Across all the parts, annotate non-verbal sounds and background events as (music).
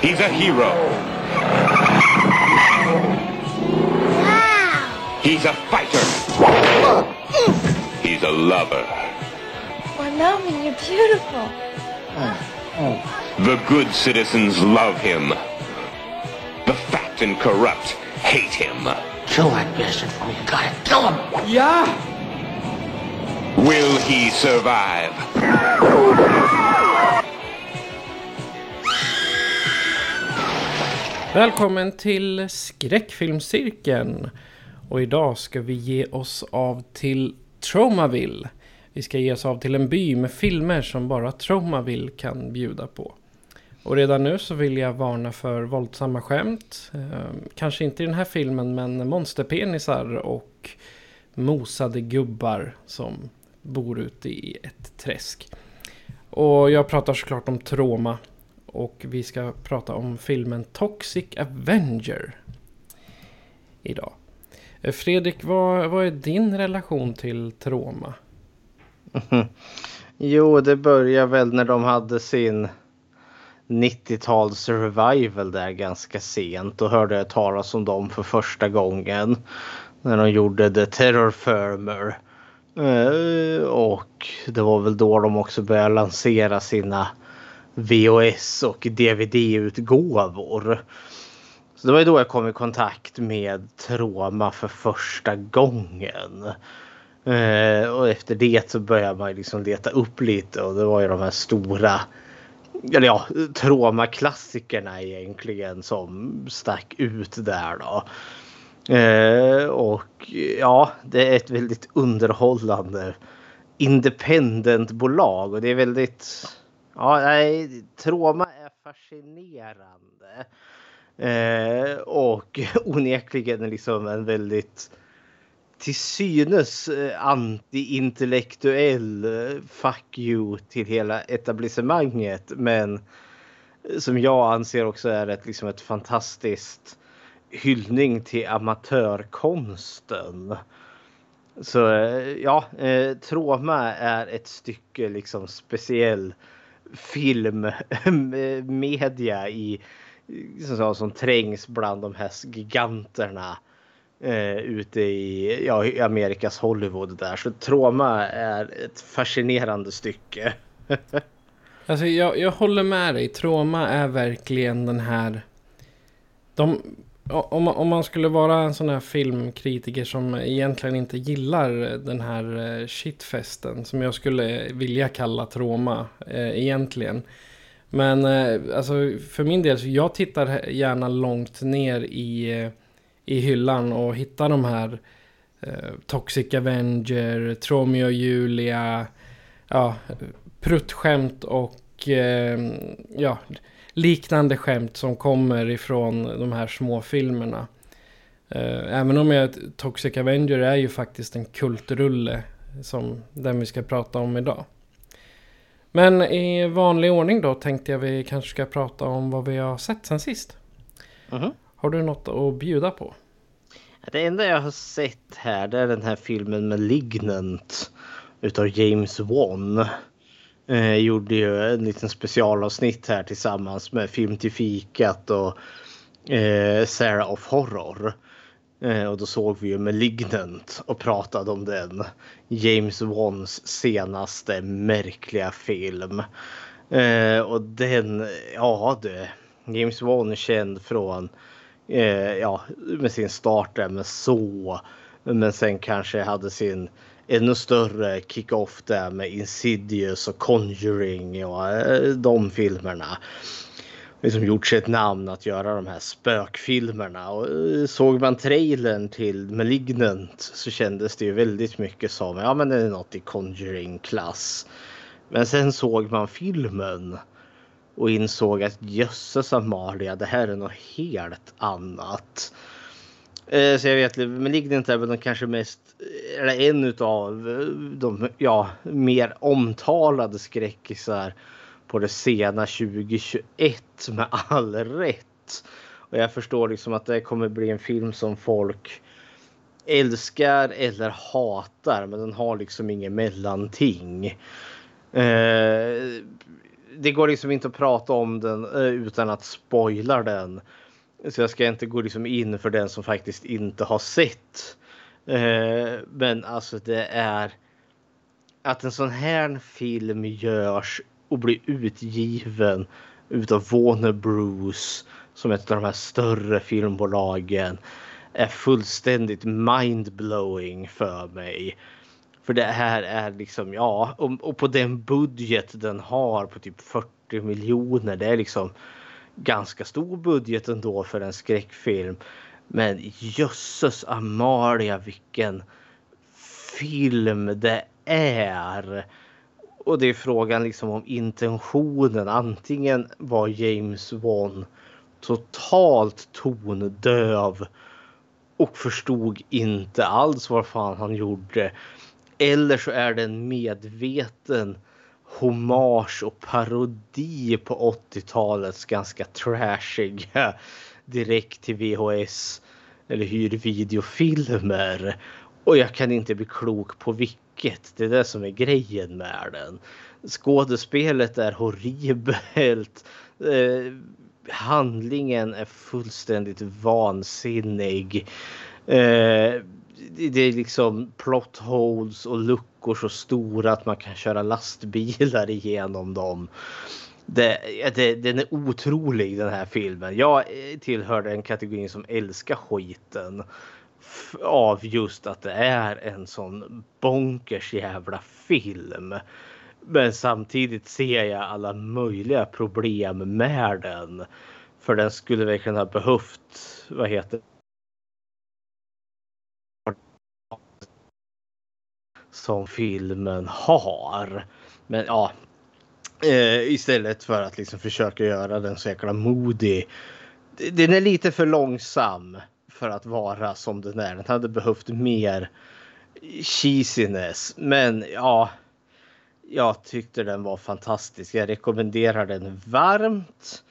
He's a hero. Wow! He's a fighter. He's a lover. Well, Melvin, you're beautiful. The good citizens love him. The fat and corrupt hate him. Kill that bastard for me. You gotta kill him. Yeah. Will he survive? Välkommen till skräckfilmscirkeln. Och idag ska vi ge oss av till Tromaville. Vi ska ge oss av till en by med filmer som bara Tromaville kan bjuda på. Och redan nu så vill jag varna för våldsamma skämt. Ehm, kanske inte i den här filmen men monsterpenisar och mosade gubbar som bor ute i ett träsk. Och jag pratar såklart om Troma. Och vi ska prata om filmen Toxic Avenger. Idag. Eh, Fredrik, vad, vad är din relation till Troma? (laughs) Jo, det börjar väl när de hade sin 90-tals-revival där ganska sent. Då hörde jag talas om dem för första gången. När de gjorde The Terror Firmer. Eh, och det var väl då de också började lansera sina VHS och DVD-utgåvor. Så det var ju då jag kom i kontakt med Troma för första gången. Eh, och efter det så började man liksom leta upp lite och det var ju de här stora eller ja, Troma-klassikerna egentligen som stack ut där då. Eh, och ja, det är ett väldigt underhållande independentbolag och det är väldigt Ja, nej, Troma är fascinerande. Eh, och (laughs) onekligen liksom en väldigt till synes eh, antiintellektuell eh, fuck you till hela etablissemanget. Men eh, som jag anser också är ett, liksom ett fantastiskt hyllning till amatörkonsten. Så ja, eh, Troma är ett stycke liksom speciell filmmedia (laughs) i som, sa, som trängs bland de här giganterna eh, ute i, ja, i Amerikas Hollywood där. Så Troma är ett fascinerande stycke. (laughs) Alltså jag, jag håller med dig. Troma är verkligen den här... De, om, man- om man skulle vara en sån här filmkritiker som egentligen inte gillar den här eh, shitfesten. Som jag skulle vilja kalla Troma eh, egentligen. Men eh, alltså för min del, så jag tittar gärna långt ner i, eh, i hyllan och hittar de här eh, Toxic Avenger, Tromeo och Julia, ja, pruttskämt och eh, ja, liknande skämt som kommer ifrån de här små filmerna. Eh, även om jag, Toxic Avenger är ju faktiskt en kultrulle som den vi ska prata om idag. Men i vanlig ordning då tänkte jag vi kanske ska prata om vad vi har sett sen sist. Mhm. Har du något att bjuda på? Det enda jag har sett här det är den här filmen Malignant utav James Wan. Eh, gjorde ju en liten specialavsnitt här tillsammans med Film till fikat och eh, Sarah of Horror. Eh, och då såg vi ju Malignant och pratade om den. James Wans senaste märkliga film. Eh, och den, ja du. James Wan är känd från eh, ja, med sin start där med så. Men sen kanske hade sin ännu större kick-off där med Insidious och Conjuring och eh, de filmerna. Liksom gjort sig ett namn att göra de här spökfilmerna. Och eh, såg man trailern till Malignant så kändes det ju väldigt mycket som ja men det är något i Conjuring-klass. Men sen såg man filmen och insåg att jösses Amalia, det här är något helt annat. Eh, så jag vet, Malignant är väl kanske mest, eller en utav eh, de ja, mer omtalade skräckisar på det sena 2021 med all rätt. Och jag förstår liksom att det kommer bli en film som folk älskar eller hatar men den har liksom inget mellanting. Eh, det går liksom inte att prata om den eh, utan att spoila den. Så jag ska inte gå liksom in för den som faktiskt inte har sett. Eh, men alltså det är att en sån här film görs och blir utgiven utav Warner Bros som ett av de här större filmbolagen är fullständigt mindblowing för mig. För det här är liksom, ja, och, och på den budget den har på typ 40 miljoner. Det är liksom ganska stor budget ändå för en skräckfilm. Men jösses Amalia vilken film det är. Och det är frågan liksom om intentionen. Antingen var James Wan totalt tondöv och förstod inte alls vad fan han gjorde. Eller så är det en medveten hommage och parodi på 80-talets ganska trashiga direkt till VHS eller hyrvideofilmer. Och jag kan inte bli klok på vilket. Det är det som är grejen med den. Skådespelet är horribelt. Eh, handlingen är fullständigt vansinnig. Eh, det är liksom plot holes och luckor så stora att man kan köra lastbilar (laughs) igenom dem. Det, det, den är otrolig den här filmen. Jag eh, tillhör den kategorin som älskar skiten. Av just att det är en sån bonkers jävla film. Men samtidigt ser jag alla möjliga problem med den. För den skulle verkligen ha behövt, vad heter som filmen har. Men ja, eh, istället för att liksom försöka göra den så jäkla modig. Den är lite för långsam för att vara som den är. Den hade behövt mer cheesiness. Men ja, jag tyckte den var fantastisk. Jag rekommenderar den varmt.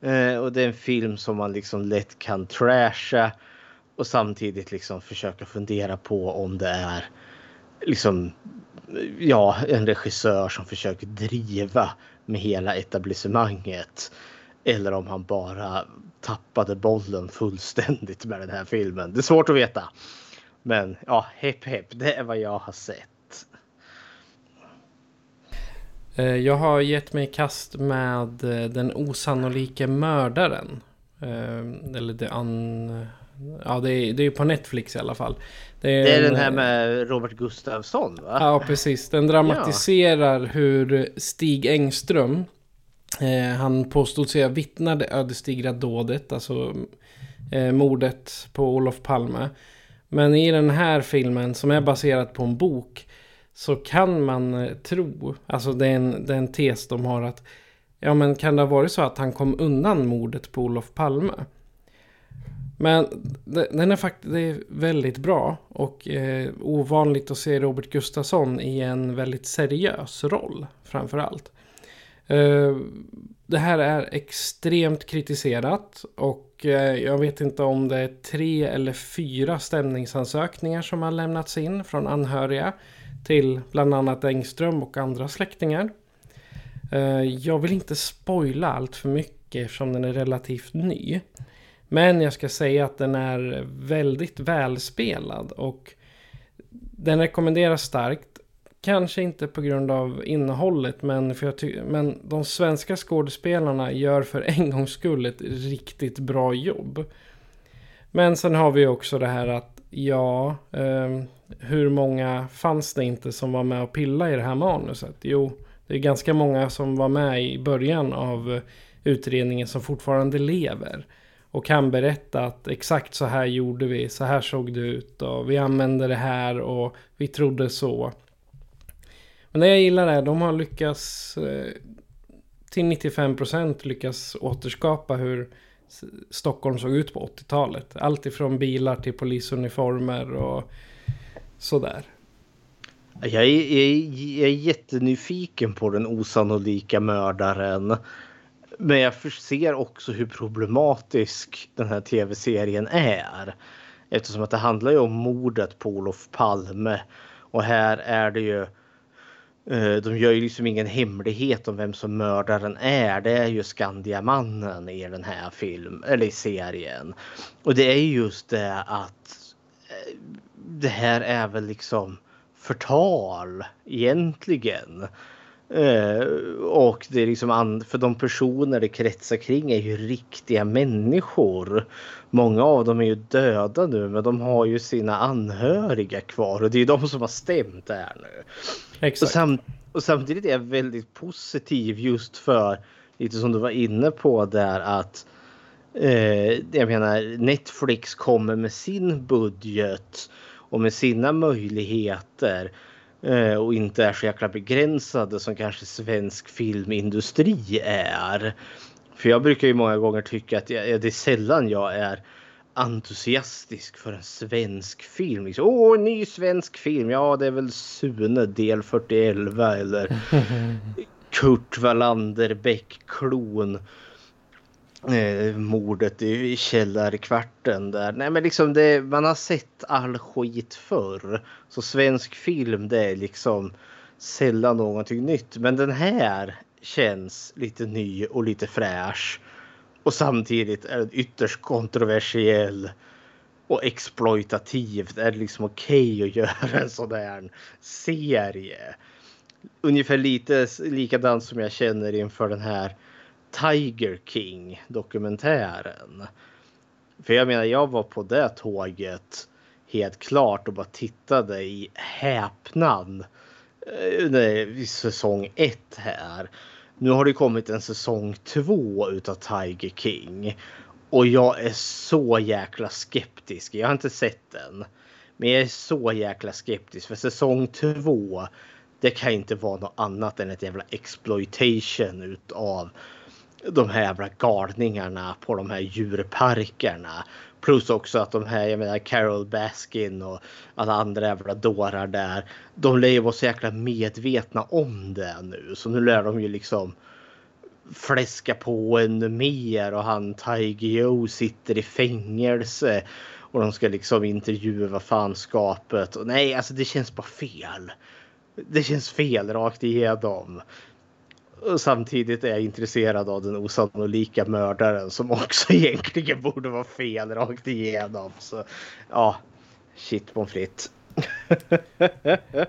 Eh, och det är en film som man liksom lätt kan trasha och samtidigt liksom försöka fundera på om det är liksom ja, en regissör som försöker driva med hela etablissemanget. Eller om han bara tappade bollen fullständigt med den här filmen. Det är svårt att veta. Men ja, hepp hepp, det är vad jag har sett. Eh, jag har gett mig i kast med eh, Den osannolika mördaren. Eh, eller det an... Ja, det är, det är på Netflix i alla fall. Det är, det är en, den här med Robert Gustafsson va? Ja, precis. Den dramatiserar ja. hur Stig Engström, eh, han påstod sig ha vittnat det ödesdigra dådet, alltså eh, mordet på Olof Palme. Men i den här filmen som är baserad på en bok så kan man eh, tro, alltså det är, en, det är en tes de har att ja men kan det ha varit så att han kom undan mordet på Olof Palme? Men den är faktiskt väldigt bra och eh, ovanligt att se Robert Gustafsson i en väldigt seriös roll framför allt. Eh, det här är extremt kritiserat och eh, jag vet inte om det är tre eller fyra stämningsansökningar som har lämnats in från anhöriga till bland annat Engström och andra släktingar. Eh, jag vill inte spoila allt för mycket eftersom den är relativt ny. Men jag ska säga att den är väldigt välspelad och den rekommenderas starkt. Kanske inte på grund av innehållet men, för jag men de svenska skådespelarna gör för en gångs skull ett riktigt bra jobb. Men sen har vi också det här att ja, eh, hur många fanns det inte som var med och pilla i det här manuset? Jo, det är ganska många som var med i början av utredningen som fortfarande lever. Och kan berätta att exakt så här gjorde vi, så här såg det ut och vi använde det här och vi trodde så. Men det jag gillar är att de har lyckats eh, till 95% lyckats återskapa hur Stockholm såg ut på 80-talet. Allt ifrån bilar till polisuniformer och sådär. Jag är, jag, är, jag är jättenyfiken på den osannolika mördaren. Men jag ser också hur problematisk den här tv-serien är. Eftersom att det handlar ju om mordet på Olof Palme. Och här är det ju eh, de gör ju liksom ingen hemlighet om vem som mördaren är. Det är ju Skandiamannen i den här film eller i serien. Och det är just det att eh, det här är väl liksom förtal egentligen. Eh, och det är liksom för de personer det kretsar kring är ju riktiga människor. Många av dem är ju döda nu men de har ju sina anhöriga kvar och det är de som har stämt där nu. Och, Exakt. sam- och samtidigt är jag väldigt positiv just för lite som du var inne på där att eh, jag menar Netflix kommer med sin budget och med sina möjligheter och inte är så jäkla begränsade som kanske svensk filmindustri är. För jag brukar ju många gånger tycka att jag, det är sällan jag är entusiastisk för en svensk film. Liksom, Åh, en ny svensk film. Ja, det är väl Sune del 4011 eller (laughs) Kurt Wallander Bäck-klon. Eh, mordet i källarkvarten där. Nej men liksom det, man har sett all skit förr. Så svensk film det är liksom sällan någonting nytt. Men den här känns lite ny och lite fräsch. Och samtidigt är den ytterst kontroversiell och exploitativ. Det är liksom okej att göra en sån här serie. Ungefär lite likadant som jag känner inför den här Tiger King dokumentären. För jag menar, jag var på det tåget helt klart och bara tittade i häpnad eh, i säsong ett här. Nu har det kommit en säsong två utav Tiger King och jag är så jäkla skeptisk. Jag har inte sett den, men jag är så jäkla skeptisk för säsong två. Det kan inte vara något annat än ett jävla exploitation utav de här jävla galningarna på de här djurparkerna. Plus också att de här, jag menar Carol Baskin och alla andra jävla dårar där. De lär ju vara så jäkla medvetna om det nu. Så nu lär de ju liksom fläska på ännu mer och han Taigio Joe sitter i fängelse. Och de ska liksom intervjua fanskapet. Och nej, alltså det känns bara fel. Det känns fel rakt igenom. Samtidigt är jag intresserad av den osannolika mördaren som också (laughs) egentligen borde vara fel rakt igenom. Så ja, shit pommes frites.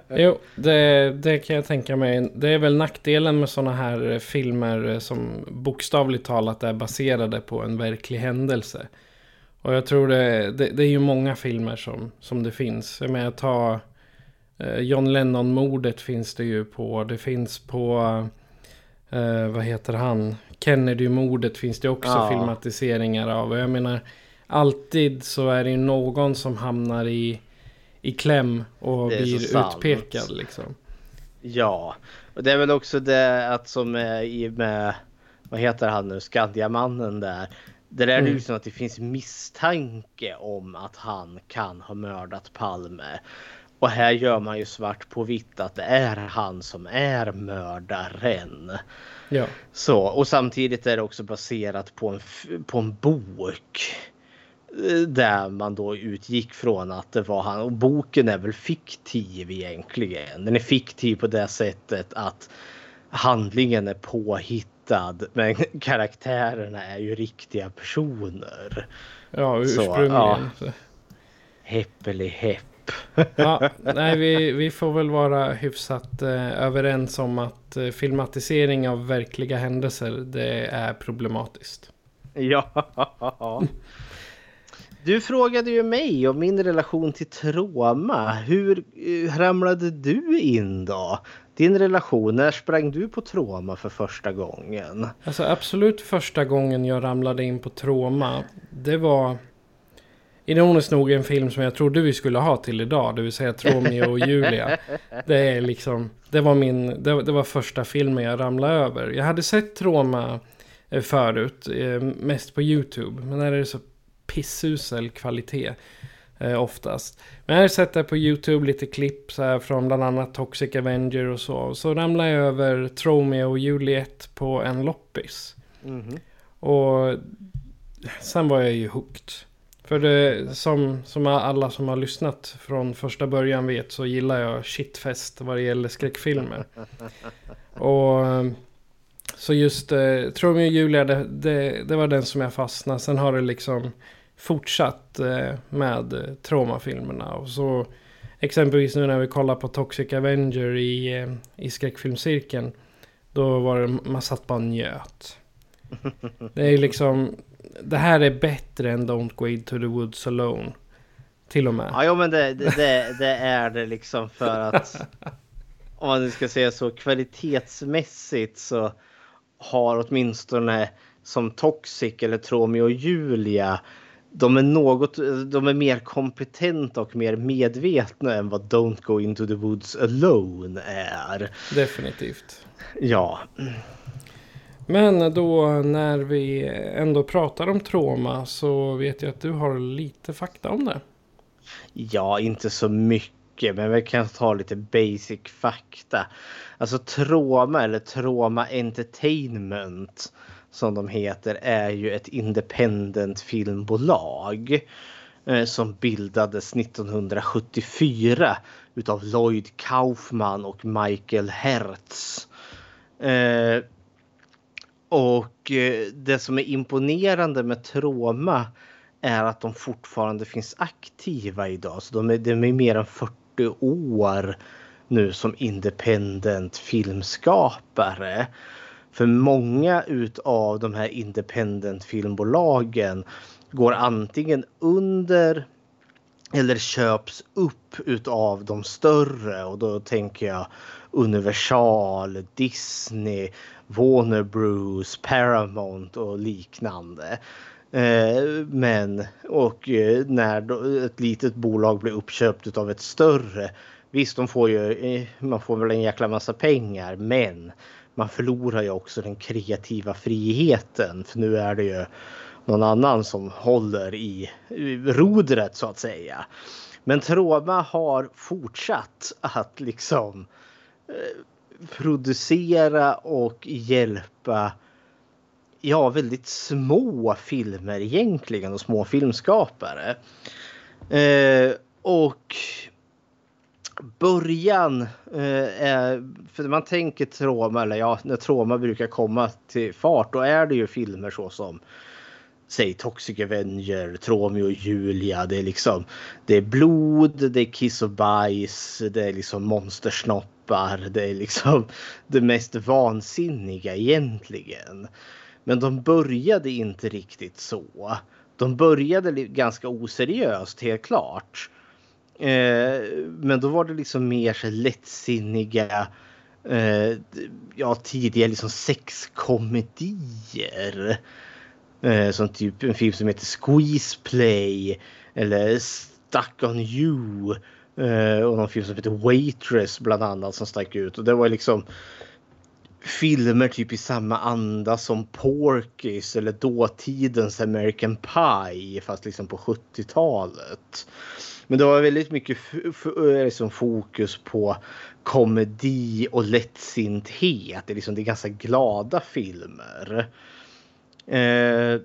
Jo, det, det kan jag tänka mig. Det är väl nackdelen med sådana här eh, filmer eh, som bokstavligt talat är baserade på en verklig händelse. Och jag tror det, det, det är ju många filmer som, som det finns. Jag menar, ta eh, John Lennon-mordet finns det ju på. Det finns på, eh, vad heter han? Kennedy-mordet finns det också Ja. filmatiseringar av. Och jag menar, alltid så är det ju någon som hamnar i, i kläm och är blir utpekad liksom. Ja, och det är väl också det att som är i med, vad heter han nu, Skandiamannen där. Där är det Mm. ju liksom att det finns misstanke om att han kan ha mördat Palme. Och här gör man ju svart på vitt att det är han som är mördaren. Ja. Så, och samtidigt är det också baserat på en, på en bok. eh, Där man då utgick från att det var han. Och boken är väl fiktiv egentligen. Den är fiktiv på det sättet att handlingen är påhittad. Men (laughs) karaktärerna är ju riktiga personer. Ja, ursprungligen. Så, Heppeli hepp. Ja, nej, vi, vi får väl vara hyfsat eh, överens om att eh, filmatisering av verkliga händelser, det är problematiskt. Ja. Du frågade ju mig om min relation till trauma. Hur eh, ramlade du in då? Din relation, när sprang du på trauma för första gången? Alltså absolut första gången jag ramlade in på trauma, det var... ironiskt nog en film som jag trodde vi skulle ha till idag. Det vill säga Romeo och Julia. (laughs) Det är liksom, det var min, det, det var första filmen jag ramlade över. Jag hade sett Troma eh, förut, eh, mest på YouTube. Men där är det så pissusel kvalitet eh, oftast. Men jag har sett det på YouTube, lite klipp så här, från bland annat Toxic Avenger och så. Så ramlade jag över Tromeo och Juliet på en loppis. Mhm. Och sen var jag ju hooked. För det, som, som alla som har lyssnat från första början vet så gillar jag shitfest vad det gäller skräckfilmer. (laughs) Och så just eh, Tromeo och Julia, det, det, det var den som jag fastnade. Sen har det liksom fortsatt eh, med eh, Troma-filmerna. Och så exempelvis nu när vi kollar på Toxic Avenger i, eh, i skräckfilmscirkeln. Då var det, man satt bara och njöt. (laughs) Det är liksom, det här är bättre än Don't Go Into the Woods Alone. Till och med. Ja, jo, men det, det, det, det är det liksom för att (laughs) om man nu ska säga så kvalitetsmässigt så har åtminstone som Toxic eller Tromeo och Julia de är något, de är mer kompetenta och mer medvetna än vad Don't Go Into the Woods Alone är. Definitivt. Ja, men då när vi ändå pratar om trauma så vet jag att du har lite fakta om det. Ja, inte så mycket, men vi kan ta lite basic fakta. Alltså Troma eller Troma Entertainment som de heter är ju ett independent filmbolag eh, som bildades 1974 utav Lloyd Kaufman och Michael Hertz. Eh, och eh, det som är imponerande med Troma är att de fortfarande finns aktiva idag. Så de är, de är mer än 40 år nu som independent filmskapare. För många utav de här independent filmbolagen går antingen under eller köps upp utav de större och då tänker jag Universal, Disney, Warner Bros, Paramount och liknande. Eh, men och eh, när ett litet bolag blir uppköpt av ett större. Visst, de får ju, eh, man får väl en jäkla massa pengar, men man förlorar ju också den kreativa friheten. För nu är det ju någon annan som håller i rodret så att säga. Men Troma har fortsatt att liksom producera och hjälpa ja, väldigt små filmer egentligen och små filmskapare. Eh, och början eh, är, för man tänker Troma, eller ja, när Troma brukar komma till fart, då är det ju filmer så som säg Toxic Avenger, Tromeo och Julia. Det är liksom det är blod, det är kiss och bajs, det är liksom monstersnopp monstersnoppar. Det är liksom (laughs) det mest vansinniga egentligen. Men de började inte riktigt så. De började ganska oseriöst helt klart. Eh, men då var det liksom mer så lättsinniga eh, ja, tidiga liksom sexkomedier. Eh, som typ en film som heter Squeeze Play eller Stuck on You. Eh, och någon film som heter Waitress bland annat som stack ut. Och det var liksom filmer typ i samma anda som Porky's eller dåtidens American Pie fast liksom på 70-talet. Men det var väldigt mycket eh, liksom fokus på komedi och lättsinthet. Det är, liksom, det är ganska glada filmer. Eh,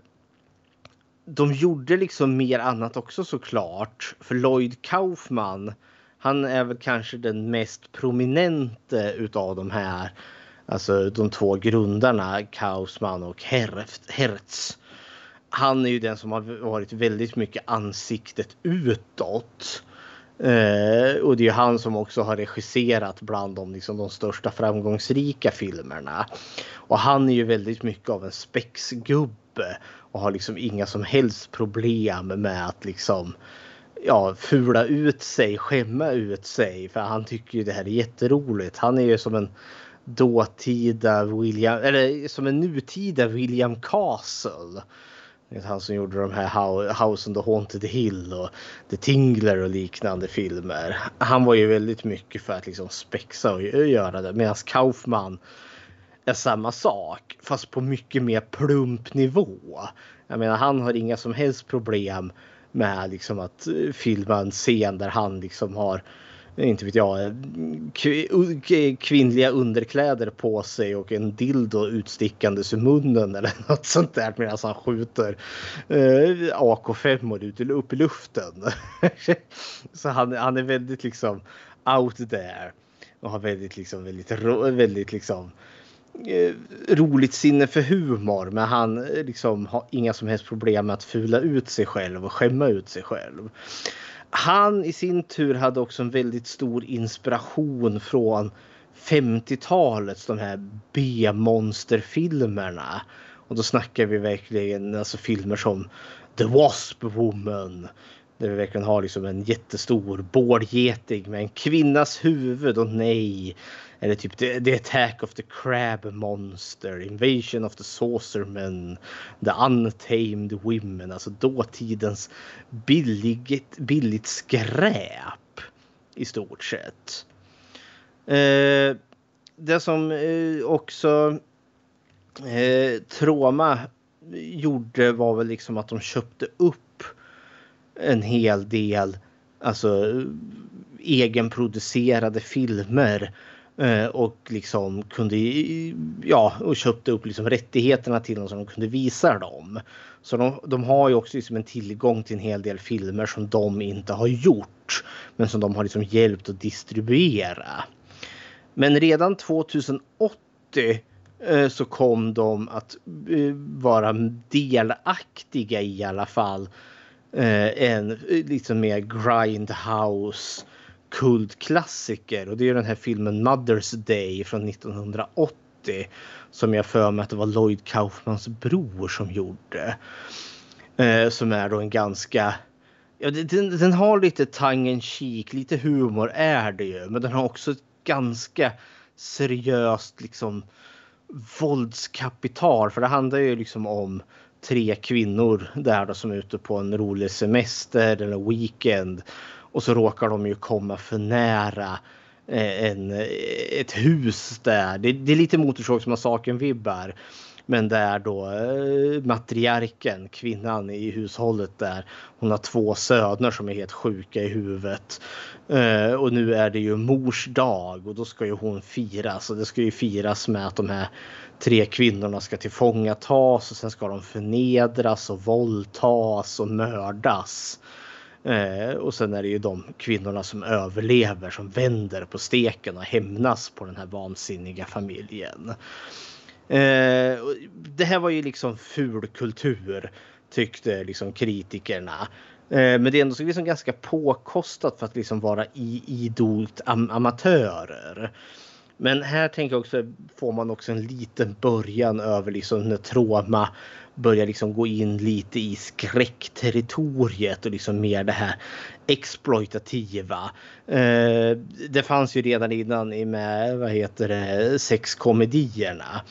de gjorde liksom mer annat också såklart. För Lloyd Kaufman, han är väl kanske den mest prominente utav de här. Alltså de två grundarna, Kaufman och Hertz. Han är ju den som har varit väldigt mycket ansiktet utåt. Eh, och det är han som också har regisserat bland de, liksom, de största framgångsrika filmerna. Och han är ju väldigt mycket av en spexgubbe och har liksom inga som helst problem med att liksom ja, fula ut sig, skämma ut sig. För han tycker ju det här är jätteroligt. Han är ju som en dåtida William, eller som en nutida William Castle. Han som gjorde de här House on the Haunted Hill och The Tingler och liknande filmer. Han var ju väldigt mycket för att liksom spexa och göra det. Medan Kaufman är samma sak fast på mycket mer plump nivå. Jag menar han har inga som helst problem med liksom att eh, filma en scen där han liksom har inte vet jag, kvinnliga underkläder på sig och en dildo utstickandes ur munnen eller (laughs) något sånt där medan han skjuter eh, AK5 ut upp i luften. (laughs) Så han, han är väldigt liksom out there och har väldigt liksom väldigt, väldigt liksom eh, Eh, roligt sinne för humor men han eh, liksom har inga som helst problem med att fula ut sig själv och skämma ut sig själv. Han i sin tur hade också en väldigt stor inspiration från 50-talets de här B-monsterfilmerna. Och då snackar vi verkligen alltså filmer som The Wasp Woman. Där vi verkligen har liksom en jättestor bårdgeting med en kvinnas huvud och nej. Eller typ the, the Attack of the Crab Monster, Invasion of the Saucermen, The Untamed Women. Alltså dåtidens billigt, billigt skräp i stort sett. Eh, det som eh, också eh, Troma gjorde var väl liksom att de köpte upp en hel del alltså egenproducerade filmer eh, och liksom kunde ja och köpte upp liksom rättigheterna till dem så de kunde visa dem. Så de, de har ju också liksom en tillgång till en hel del filmer som de inte har gjort men som de har liksom hjälpt att distribuera. Men redan 2080 eh, så kom de att eh, vara delaktiga i alla fall Eh, en eh, liksom mer grindhouse kultklassiker och det är den här filmen Mother's Day från 1980 som jag för mig att det var Lloyd Kaufmans bror som gjorde. Eh, som är då en ganska Ja, den, den har lite tangen kik, lite humor är det ju, men den har också ett ganska seriöst liksom våldskapital. För det handlar ju liksom om tre kvinnor där då som är ute på en rolig semester eller weekend och så råkar de ju komma för nära eh, en, eh, ett hus där. Det, det är lite Motorsågsmassakern-vibbar. Men där då eh, matriarken, kvinnan i hushållet där, hon har två söner som är helt sjuka i huvudet. Och nu är det ju mors dag och då ska ju hon firas och det ska ju firas med att de här tre kvinnorna ska tillfångatas och sen ska de förnedras och våldtas och mördas. Eh, och sen är det ju de kvinnorna som överlever som vänder på steken och hämnas på den här vansinniga familjen. Eh, det här var ju liksom fulkultur tyckte liksom kritikerna. Eh, men det är ändå liksom ganska påkostat för att liksom vara idolt am amatörer. Men här tänker jag också får man också en liten början över liksom när trauma börjar liksom gå in lite i skräckterritoriet och liksom mer det här exploitativa. Eh, det fanns ju redan innan i med vad heter det, sexkomedierna.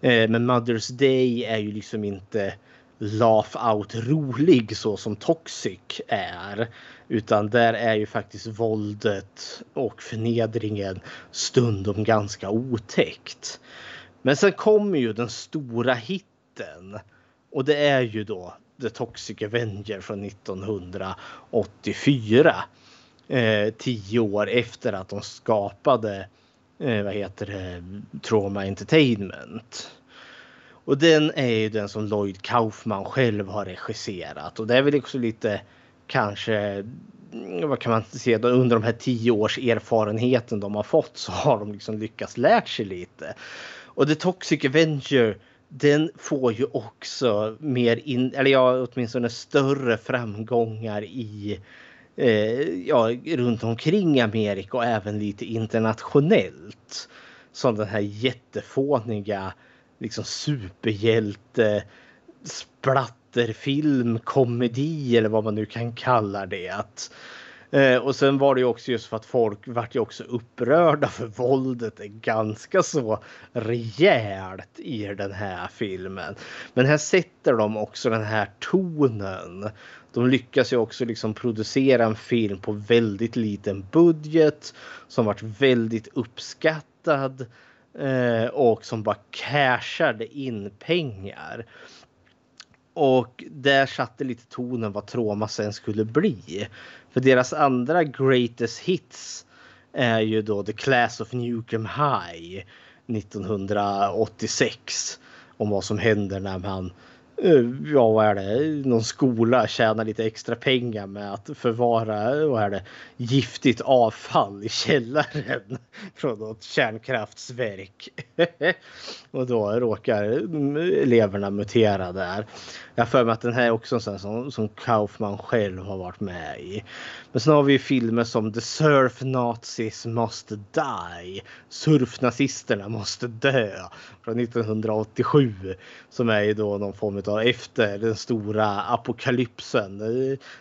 Eh, men Mother's Day är ju liksom inte laugh out rolig så som Toxic är. Utan där är ju faktiskt våldet och förnedringen stundom ganska otäckt. Men sen kommer ju den stora hitten. Och det är ju då The Toxic Avenger från 1984. Eh, tio år efter att de skapade eh, vad heter det, Trauma Entertainment. Och den är ju den som Lloyd Kaufman själv har regisserat och det är väl också lite kanske vad kan man säga, under de här tio års erfarenheten de har fått så har de liksom lyckats lärt sig lite. Och The Toxic Avenger den får ju också mer in, eller ja, åtminstone större framgångar i eh, ja, runt omkring Amerika och även lite internationellt. Som den här jättefåniga liksom superhjälte teaterfilm, komedi eller vad man nu kan kalla det. Att Eh, och sen var det ju också just för att folk vart ju också upprörda för våldet är ganska så rejält i den här filmen. Men här sätter de också den här tonen. De lyckas ju också liksom producera en film på väldigt liten budget som varit väldigt uppskattad eh, och som bara cashade in pengar. Och där satte lite tonen vad Troma sen skulle bli. För deras andra greatest hits är ju då The Class of Newcomb High 1986. Om vad som händer när man Eh, ja, vad är det, någon skola tjänar lite extra pengar med att förvara vad är det, giftigt avfall i källaren (laughs) från något kärnkraftsverk. (laughs) och då råkar mm, eleverna mutera där. Jag har för mig att den här är också en sån som, som Kaufman själv har varit med i. Men sen har vi filmer som The Surf Nazis Must Die. Surfnazisterna måste dö. Från 1987. Som är ju då någon form av efter den stora apokalypsen.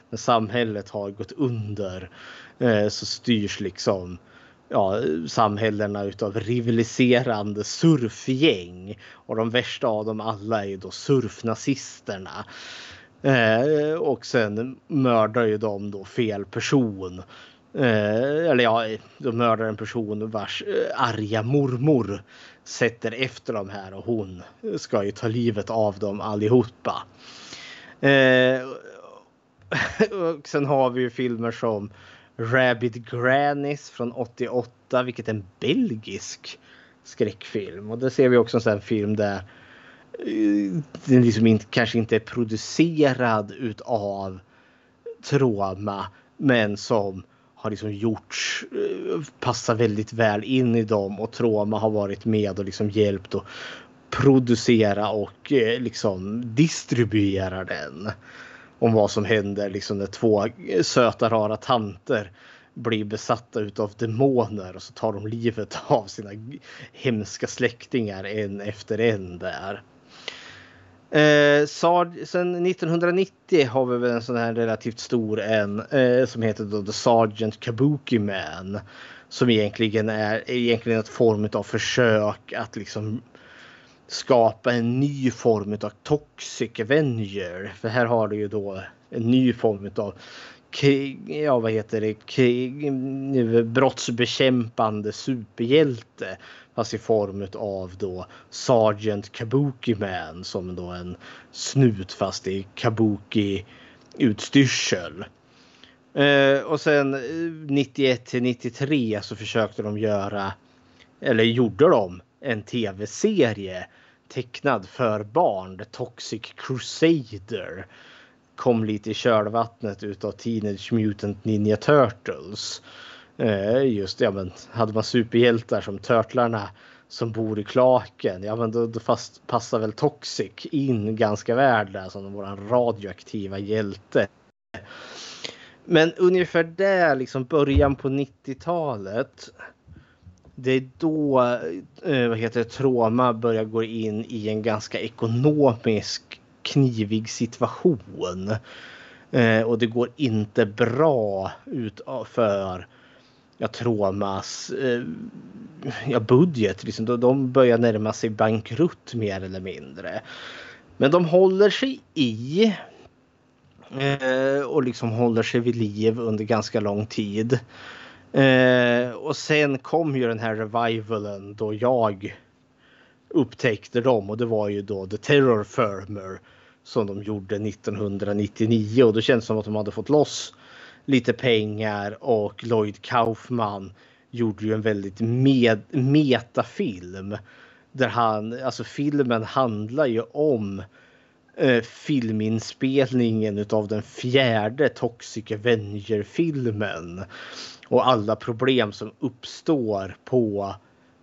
När samhället har gått under. Eh, så styrs liksom ja, samhällena utav rivaliserande surfgäng. Och de värsta av dem alla är ju då surfnazisterna. Eh, och sen mördar ju de då fel person. Eh, eller ja, de mördar en person vars eh, arga mormor sätter efter de här och hon ska ju ta livet av dem allihopa. Eh, (laughs) och sen har vi ju filmer som Rabbit Grannies från 88, vilket är en belgisk skräckfilm. Och där ser vi också en sån film där eh, den liksom inte, kanske inte är producerad utav trauma men som har liksom gjorts, eh, passar väldigt väl in i dem och trauma har varit med och liksom hjälpt att producera och eh, liksom distribuera den om vad som händer liksom när två söta rara tanter blir besatta utav demoner och så tar de livet av sina hemska släktingar en efter en där. Eh, sen 1990 har vi väl en sån här relativt stor en eh, som heter då The Sergeant Kabuki Man. Som egentligen är egentligen ett form av försök att liksom skapa en ny form av Toxic Avenger. För här har du ju då en ny form av ja, vad heter det, krig, brottsbekämpande superhjälte. Fast i form av då Sergeant Kabuki Man som då en snut fast i Kabuki utstyrsel. Eh, och sen eh, 91 till 93 så försökte de göra, eller gjorde de, en tv-serie tecknad för barn, The Toxic Crusader. Kom lite i kölvattnet utav Teenage Mutant Ninja Turtles. Eh, just ja, men hade man superhjältar som Törtlarna som bor i klaken, ja men då, då fast, passar väl Toxic in ganska väl där som våran radioaktiva hjälte. Men ungefär där, liksom början på 90-talet det är då eh, vad heter det, Troma börjar gå in i en ganska ekonomisk knivig situation. Eh, och det går inte bra ut för ja, Tromas eh, ja, budget. Liksom, de börjar närma sig bankrutt mer eller mindre. Men de håller sig i eh, och liksom håller sig vid liv under ganska lång tid. Eh, och sen kom ju den här revivalen då jag upptäckte dem och det var ju då The Terror Firmer som de gjorde 1999 och då kändes det som att de hade fått loss lite pengar och Lloyd Kaufman gjorde ju en väldigt med, metafilm. Där han, alltså filmen handlar ju om eh, filminspelningen utav den fjärde Toxic Avenger-filmen och alla problem som uppstår på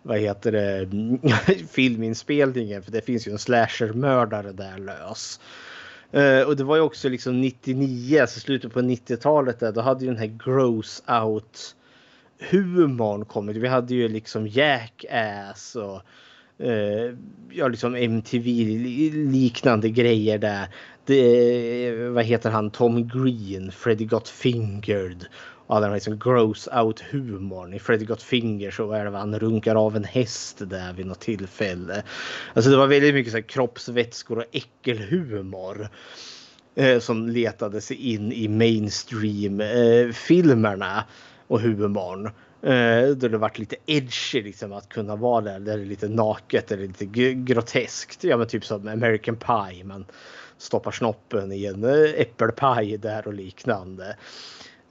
vad heter det, (laughs) filminspelningen. För det finns ju en slashermördare där lös. Uh, och det var ju också liksom 99, alltså slutet på 90-talet där, då hade ju den här gross out humorn kommit. Vi hade ju liksom Jackass och uh, ja, liksom MTV liknande grejer där. Det, eh, vad heter han, Tom Green, Freddy Got Fingered ja, den här liksom gross out humorn. I Freddy Got Finger så är det han runkar av en häst där vid något tillfälle. Alltså det var väldigt mycket så här kroppsvätskor och äckelhumor. Eh, som letade sig in i mainstream eh, filmerna och humorn. Eh, då det varit lite edgy liksom att kunna vara där. Där det är lite naket eller lite groteskt. Ja men typ som American Pie. Man stoppar snoppen i en eh, äppelpaj där och liknande.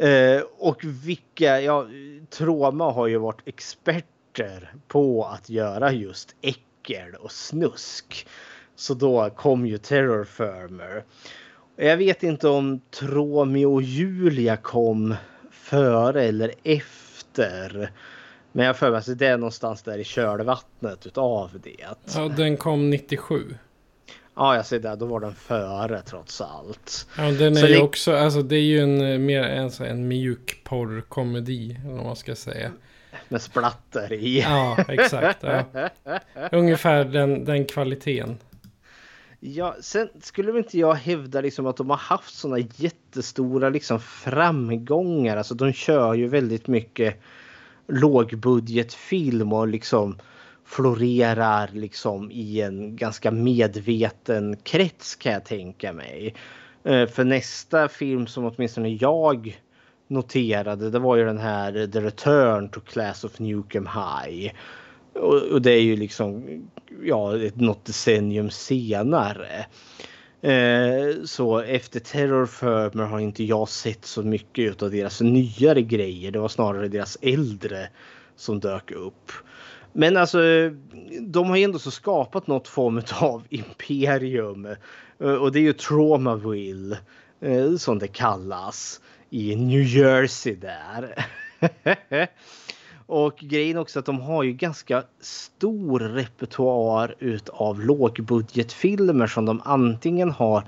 Eh, och vilka, ja, Troma har ju varit experter på att göra just äckel och snusk. Så då kom ju Terror Firmer. Jag vet inte om Tromeo och Julia kom före eller efter. Men jag för mig att det är någonstans där i kölvattnet utav det. Ja, den kom 97. Ja, jag ser det. Då var den före trots allt. Ja, den är Så ju det... också, alltså det är ju en eh, mer en, en mjuk porrkomedi, eller vad man ska säga. Med splatter i. Ja, exakt. Ja. (laughs) Ungefär den, den kvaliteten. Ja, sen skulle väl inte jag hävda liksom att de har haft sådana jättestora liksom framgångar. Alltså de kör ju väldigt mycket lågbudgetfilm och liksom florerar liksom i en ganska medveten krets kan jag tänka mig. Eh, för nästa film som åtminstone jag noterade det var ju den här The Return to Class of Newcomb High. Och, det är ju liksom ja, något decennium senare. Eh, så efter Terror Firmer har inte jag sett så mycket av deras nyare grejer. Det var snarare deras äldre som dök upp. Men alltså, de har ju ändå så skapat något form av (laughs) imperium. Eh, och det är ju Traumaville eh, som det kallas i New Jersey där. (laughs) Och grejen också att de har ju ganska stor repertoar utav lågbudgetfilmer som de antingen har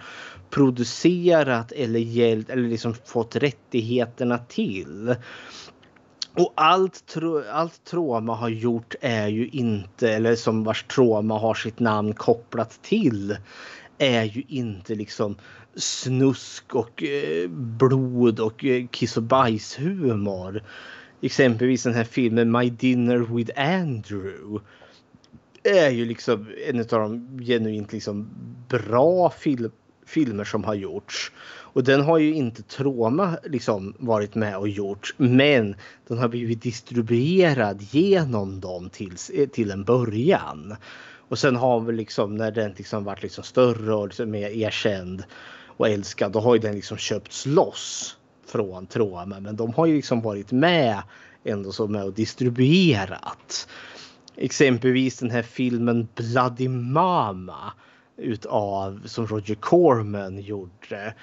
producerat eller hjälpt eller liksom fått rättigheterna till. Och allt, tro, allt trauma har gjort är ju inte, eller som vars trauma har sitt namn kopplat till, är ju inte liksom snusk och eh, blod och eh, kiss och bajshumor. Exempelvis den här filmen My Dinner with Andrew är ju liksom en av de genuint liksom bra filmerna filmer som har gjorts. Och den har ju inte Troma liksom varit med och gjort. Men den har blivit distribuerad genom dem till, eh, till en början. Och sen har vi liksom när den liksom varit liksom större och liksom mer erkänd och älskad. Då har ju den liksom köpts loss från Troma. Men de har ju liksom varit med ändå så med och distribuerat. Exempelvis den här filmen Bloody Mama utav som Roger Corman gjorde.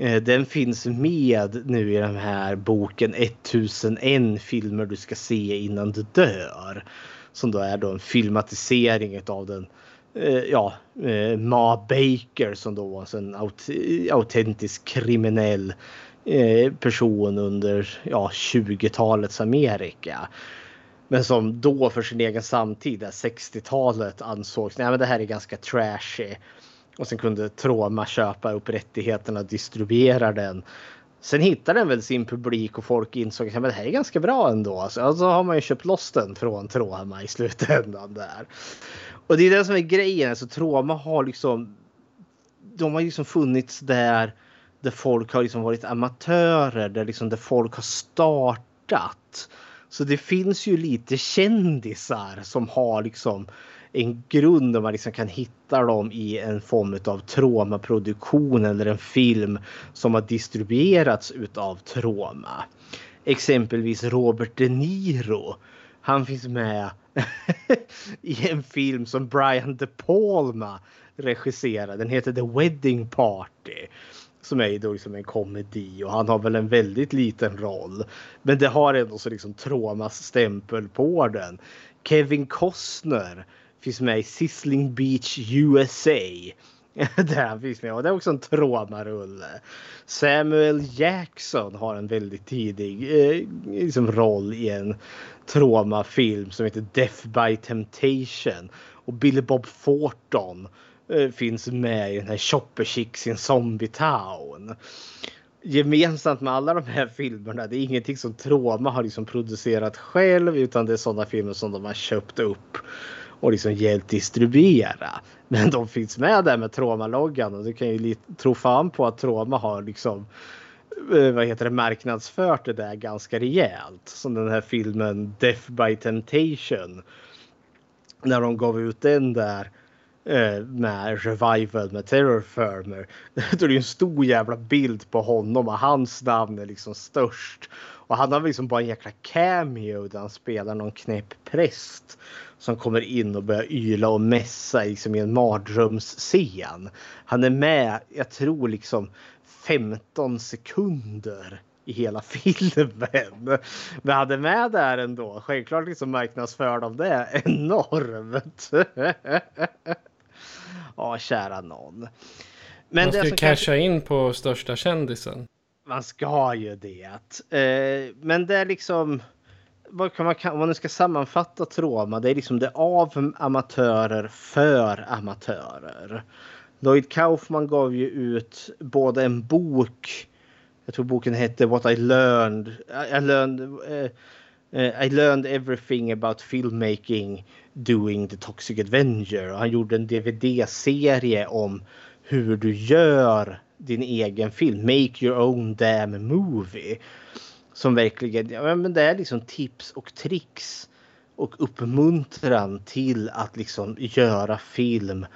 Eh, den finns med nu i den här boken 1001 filmer du ska se innan du dör. Som då är då en filmatisering av den eh, ja, eh, Ma Baker som då var en aut autentisk kriminell person under ja, 20-talets Amerika. Men som då för sin egen samtid, 60-talet, ansågs nej men det här är ganska trashy. Och sen kunde Troma köpa upp rättigheterna och distribuera den. Sen hittade den väl sin publik och folk insåg att det här är ganska bra ändå. Alltså, så alltså har man ju köpt loss den från Troma i slutändan där. Och det är det som är grejen. Alltså Troma har liksom. De har liksom funnits där. Där folk har liksom varit amatörer. Där liksom där folk har startat. Så det finns ju lite kändisar som har liksom en grund där man liksom kan hitta dem i en form av Troma-produktion eller en film som har distribuerats utav Troma. Exempelvis Robert De Niro. Han finns med (laughs) i en film som Brian De Palma regisserade. Den heter The Wedding Party. Som är då liksom en komedi och han har väl en väldigt liten roll. Men det har ändå så liksom Tromas stämpel på den. Kevin Costner finns med i Sizzling Beach USA. (laughs) Där han finns med och det är också en Troma-rulle. Samuel Jackson har en väldigt tidig eh, liksom roll i en Troma-film som heter Death by Temptation. Och Billy Bob Thornton Eh, finns med i den här Chopper Chicks in Zombie Town. gemensamt med alla de här filmerna, det är ingenting som Troma har liksom producerat själv utan det är sådana filmer som de har köpt upp och liksom hjälpt distribuera. Men de finns med där med Troma-loggan och du kan ju tro fan på att Troma har liksom eh, vad heter det, marknadsfört det där ganska rejält. Som den här filmen Death by Temptation. När de gav ut den där eh, med Revival med Terror Firmer. (laughs) Då är det en stor jävla bild på honom och hans namn är liksom störst. Och han har liksom bara en jäkla cameo där han spelar någon knäpp präst som kommer in och börjar yla och mässa liksom i en mardrömsscen. Han är med, jag tror liksom 15 sekunder i hela (laughs) filmen. Men han är med där ändå. Självklart liksom marknadsför de det enormt. (laughs) ja, kära någon. Men man ska det casha kanske... in på största kändisen. Man ska ju det. Eh, men det är liksom vad kan man, om man nu ska sammanfatta Troma, det är liksom det av amatörer för amatörer. Lloyd Kaufman gav ju ut både en bok, jag tror boken hette What I learned, I learned, uh, Eh, I learned everything about filmmaking doing the Toxic Avenger. Och han gjorde en DVD-serie om hur du gör din egen film, make your own damn movie. Som verkligen, ja men det är liksom tips och tricks och uppmuntran till att liksom göra film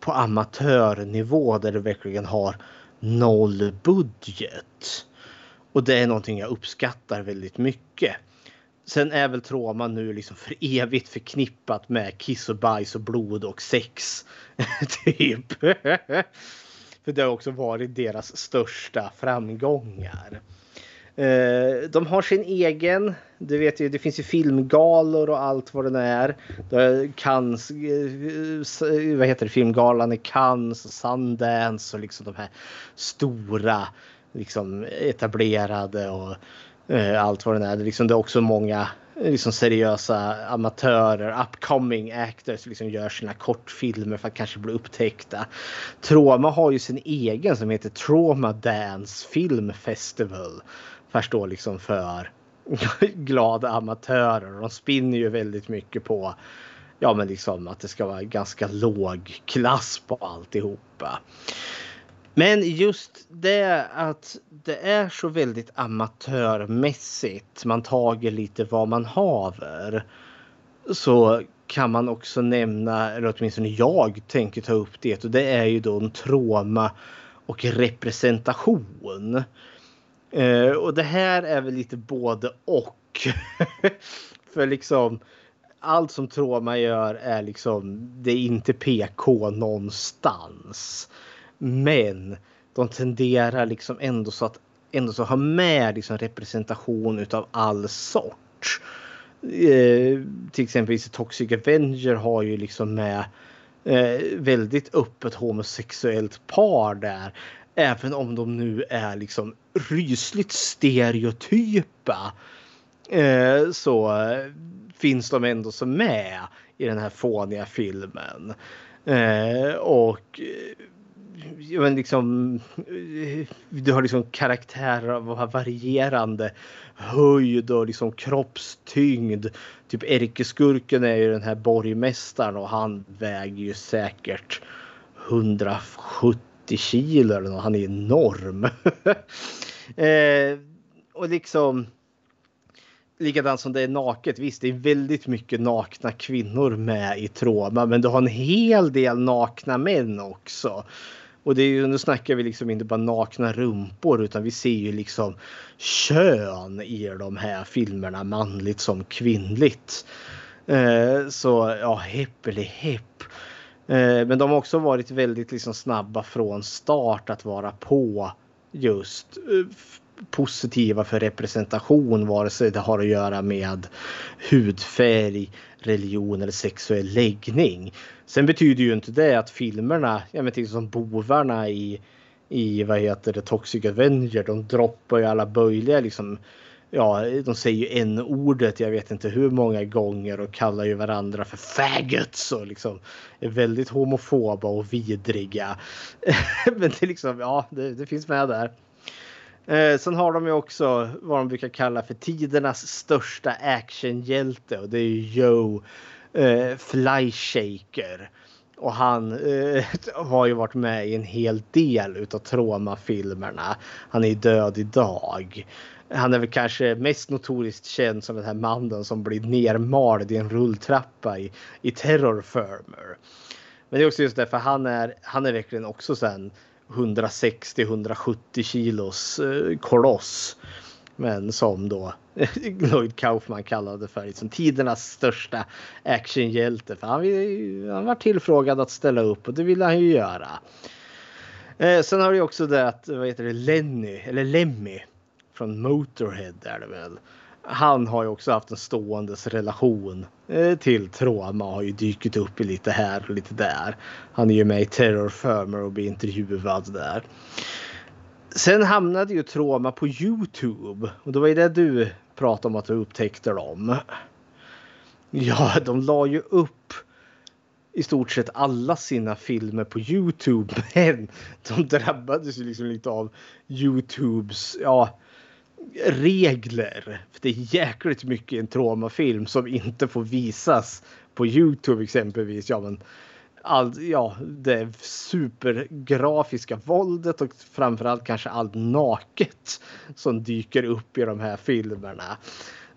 på amatörnivå där du verkligen har noll budget. Och det är någonting jag uppskattar väldigt mycket. Sen är väl trauma nu liksom för evigt förknippat med kiss och bajs och blod och sex. (laughs) typ. för det har också varit deras största framgångar. Eh, de har sin egen, du vet ju, det finns ju filmgalor och allt vad det är. Cannes, eh, vad heter det, filmgalan i Cannes, och Sundance och liksom de här stora, liksom etablerade och Eh, allt vad det är. Det, liksom, det är också många eh, liksom seriösa amatörer, upcoming actors liksom gör sina kortfilmer för att kanske bli upptäckta. Troma har ju sin egen som heter Trauma Dance Film Festival Förstår liksom för (laughs) glada amatörer. De spinner ju väldigt mycket på ja, men liksom att det ska vara ganska låg klass på alltihopa. Men just det att det är så väldigt amatörmässigt. Man tager lite vad man haver. Så kan man också nämna, eller åtminstone jag tänker ta upp det och det är ju då en trauma och representation. Eh, och det här är väl lite både och. (laughs) För liksom allt som trauma gör är liksom, det är inte PK någonstans. Men de tenderar liksom ändå så att ändå så ha med liksom representation utav all sort. Eh, till exempel Toxic Avenger har ju liksom med eh, väldigt öppet homosexuellt par där. Även om de nu är liksom rysligt stereotypa eh, så finns de ändå så med i den här fåniga filmen. Eh, och men liksom, du har liksom karaktärer av varierande höjd och liksom kroppstyngd. Typ ärkeskurken är ju den här borgmästaren och han väger ju säkert 170 kilo eller något. Han är enorm. (laughs) eh, och liksom likadant som det är naket. Visst, det är väldigt mycket nakna kvinnor med i Troma, men du har en hel del nakna män också. Och det är ju, nu snackar vi liksom inte bara nakna rumpor utan vi ser ju liksom kön i de här filmerna, manligt som kvinnligt. Eh, så ja, hepp eller hepp. Eh, men de har också varit väldigt liksom snabba från start att vara på just eh, positiva för representation vare sig det har att göra med hudfärg, religion eller sexuell läggning. Sen betyder ju inte det att filmerna, jag menar till som bovarna i, i vad heter det, Toxic Avenger, de droppar ju alla möjliga liksom ja, de säger ju en ordet jag vet inte hur många gånger och kallar ju varandra för faggots och liksom är väldigt homofoba och vidriga. (laughs) Men det är liksom, ja, det, det finns med där. Eh, sen har de ju också vad de brukar kalla för tidernas största actionhjälte och det är ju Joe eh, Flyshaker. Och han eh, (laughs) har ju varit med i en hel del utav Troma-filmerna. Han är ju död idag. Han är väl kanske mest notoriskt känd som den här mannen som blir nermald i en rulltrappa i, i Terror Firmer. Men det är också just därför han är, han är verkligen också sen 160-170 kilos eh, koloss. Men som då (laughs) Lloyd Kaufman kallade för liksom, tidernas största actionhjälte. För han, han var tillfrågad att ställa upp och det ville han ju göra. Eh, sen har du också det att, vad heter det, Lenny, eller Lemmy från Motorhead är det väl. Han har ju också haft en ståendes relation eh, till trauma. har ju dykt upp i lite här och lite där. Han är ju med i Terror Firmer och blir intervjuad där. Sen hamnade ju trauma på Youtube och det var ju det du pratade om att du upptäckte dem. Ja, de la ju upp i stort sett alla sina filmer på Youtube (laughs) men de drabbades ju liksom lite av Youtubes, ja regler. För det är jäkligt mycket i en traumafilm som inte får visas på Youtube exempelvis. Ja, men all, ja, det supergrafiska våldet och framförallt kanske allt naket som dyker upp i de här filmerna.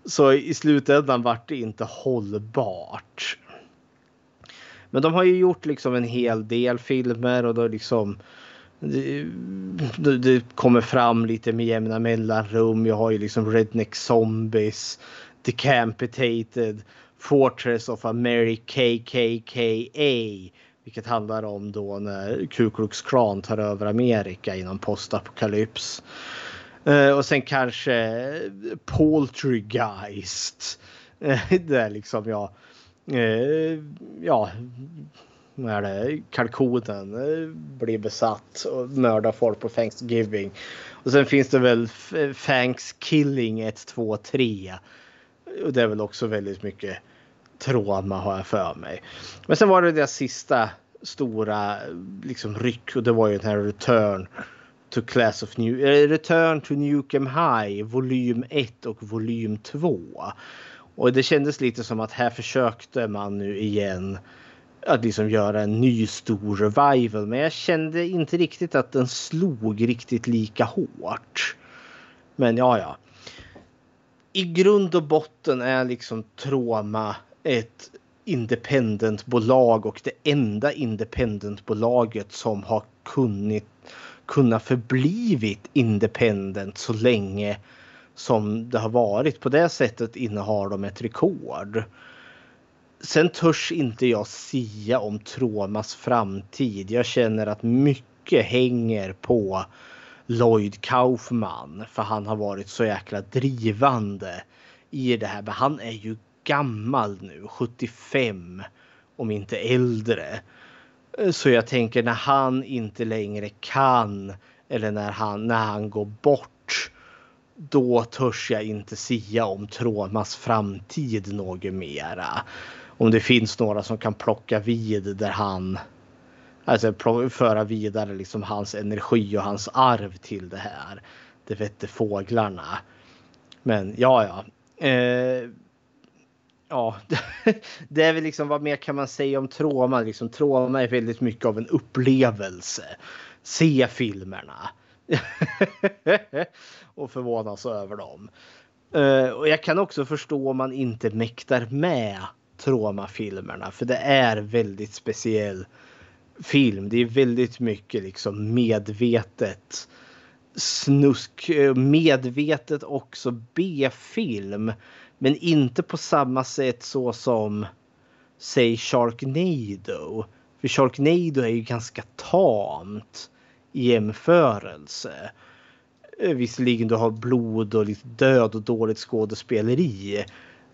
Så i slutändan vart det inte hållbart. Men de har ju gjort liksom en hel del filmer och då liksom det, det, kommer fram lite med jämna mellanrum. Jag har ju liksom Redneck Zombies, Decampitated, Fortress of America, KKKA. Vilket handlar om då när Ku Klux Klan tar över Amerika inom postapokalyps. Eh, och sen kanske Poltergeist. Eh, det är liksom ja. Eh, ja är det, kalkonen blir besatt och mördar folk på Thanksgiving. Och sen finns det väl Thanksgiving 1, 2, 3. Och det är väl också väldigt mycket trauma har jag för mig. Men sen var det det sista stora liksom ryck och det var ju den här Return to Class of New eh, Return to Newcomb High volym 1 och volym 2. Och det kändes lite som att här försökte man nu igen att liksom göra en ny stor revival. Men jag kände inte riktigt att den slog riktigt lika hårt. Men ja, ja. I grund och botten är liksom Troma ett independentbolag och det enda independentbolaget som har kunnat, kunna förblivit independent så länge som det har varit. På det sättet innehar de ett rekord. Sen törs inte jag sia om Tromas framtid. Jag känner att mycket hänger på Lloyd Kaufman. För han har varit så jäkla drivande i det här. Men han är ju gammal nu, 75 om inte äldre. Så jag tänker när han inte längre kan eller när han, när han går bort. Då törs jag inte sia om Tromas framtid något mera om det finns några som kan plocka vid där han alltså föra vidare liksom hans energi och hans arv till det här. Det vette fåglarna. Men ja, ja. Eh, ja, (laughs) det är väl liksom vad mer kan man säga om trauma? Liksom, trauma är väldigt mycket av en upplevelse. Se filmerna. (laughs) och förvånas över dem. Uh, och jag kan också förstå om man inte mäktar med Troma-filmerna. För det är väldigt speciell film. Det är väldigt mycket liksom medvetet snusk, eh, medvetet också B-film. Men inte på samma sätt så som säg Sharknado. För Sharknado är ju ganska tamt i jämförelse. Eh, visserligen du har blod och lite död och dåligt skådespeleri.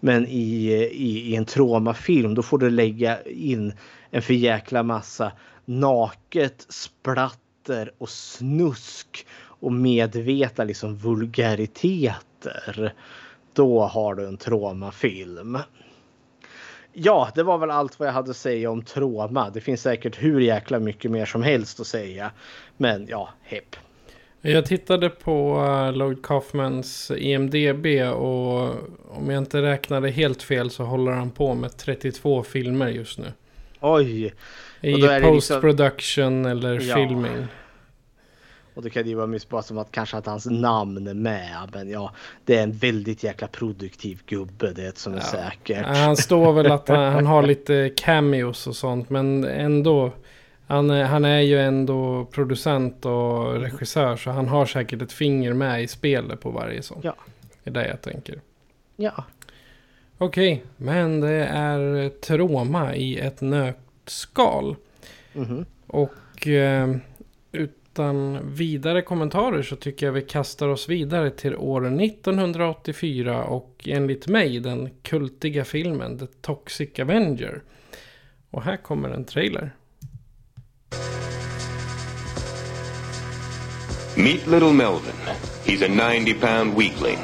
Men i, i, i en traumafilm då får du lägga in en för jäkla massa naket, splatter och snusk och medvetna liksom vulgariteter. Då har du en traumafilm. Ja, det var väl allt vad jag hade att säga om trauma. Det finns säkert hur jäkla mycket mer som helst att säga. Men ja, hepp. Jag tittade på uh, Lloyd Kaufmans EMDB och om jag inte räknade helt fel så håller han på med 32 filmer just nu. Oj! I liksom- post-production eller Ja. filming. Och det kan ju vara bara som att kanske att hans namn är med. Men ja, det är en väldigt jäkla produktiv gubbe. Det är ett som är säkert. Ja, Han står väl att han, (laughs) han har lite cameos och sånt men ändå. Han, är- han är ju ändå producent och regissör så han har säkert ett finger med i spelet på varje sån. Ja. Det är det jag tänker. Ja. Okej, men det är trauma i ett nötskal. Mhm. Och eh, utan vidare kommentarer så tycker jag vi kastar oss vidare till år 1984 och enligt mig den kultiga filmen The Toxic Avenger. Och här kommer en trailer. Meet little Melvin. He's a 90 pound weakling.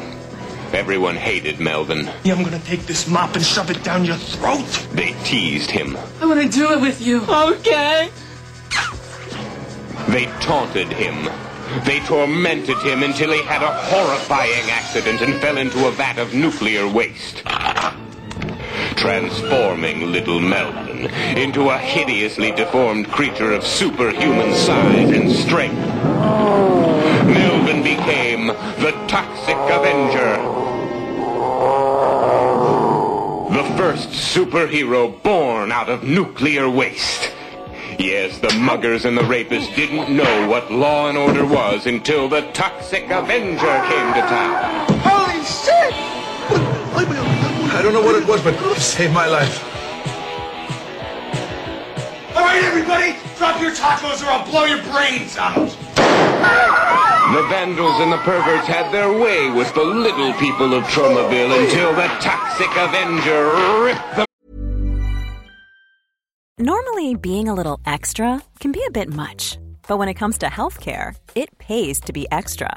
Everyone hated Melvin. I'm gonna take this mop and shove it down your throat. They teased him. I want to do it with you. Okay. They taunted him. They tormented him until he had a horrifying accident and fell into a vat of nuclear waste. Transforming little Melvin into a hideously deformed creature of superhuman size and strength. Melvin became the Toxic Avenger. The first superhero born out of nuclear waste. Yes, the muggers and the rapists didn't know what law and order was until the Toxic Avenger came to town. Holy shit! I don't know what it was, but it saved my life. All right, everybody, drop your tacos or I'll blow your brains out. The vandals and the perverts had their way with the little people of Tromaville until the Toxic Avenger ripped them Normally, being a little extra can be a bit much, but when it comes to healthcare, it pays to be extra.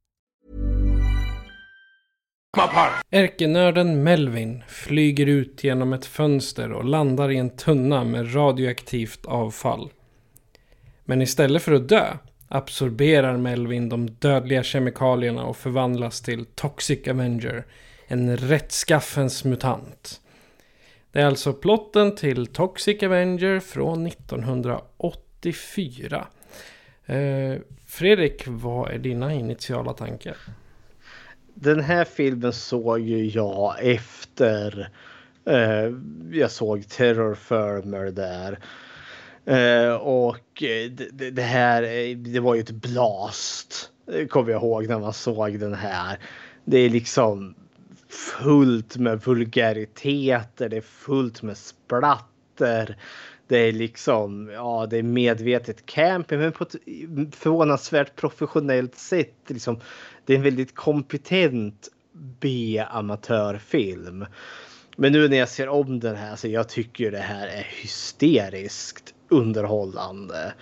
Ärkenörden Melvin flyger ut genom ett fönster och landar i en tunna med radioaktivt avfall. Men istället för att dö absorberar Melvin de dödliga kemikalierna och förvandlas till Toxic Avenger, en rättskaffens mutant. Det är alltså plotten till Toxic Avenger från 1984. Eh, Fredrik, vad är dina initiala tankar? Den här filmen såg ju jag efter eh, jag såg Terror Firmer där. Eh, och eh, det, det här eh, det var ju ett blast. Eh, kommer jag ihåg när man såg den här. Det är liksom fullt med vulgariteter. Det är fullt med splatter. Det är liksom, ja det är medvetet camping men på ett förvånansvärt professionellt sätt. Liksom, det är en väldigt kompetent B-amatörfilm. Men nu när jag ser om den här så jag tycker det här är hysteriskt underhållande.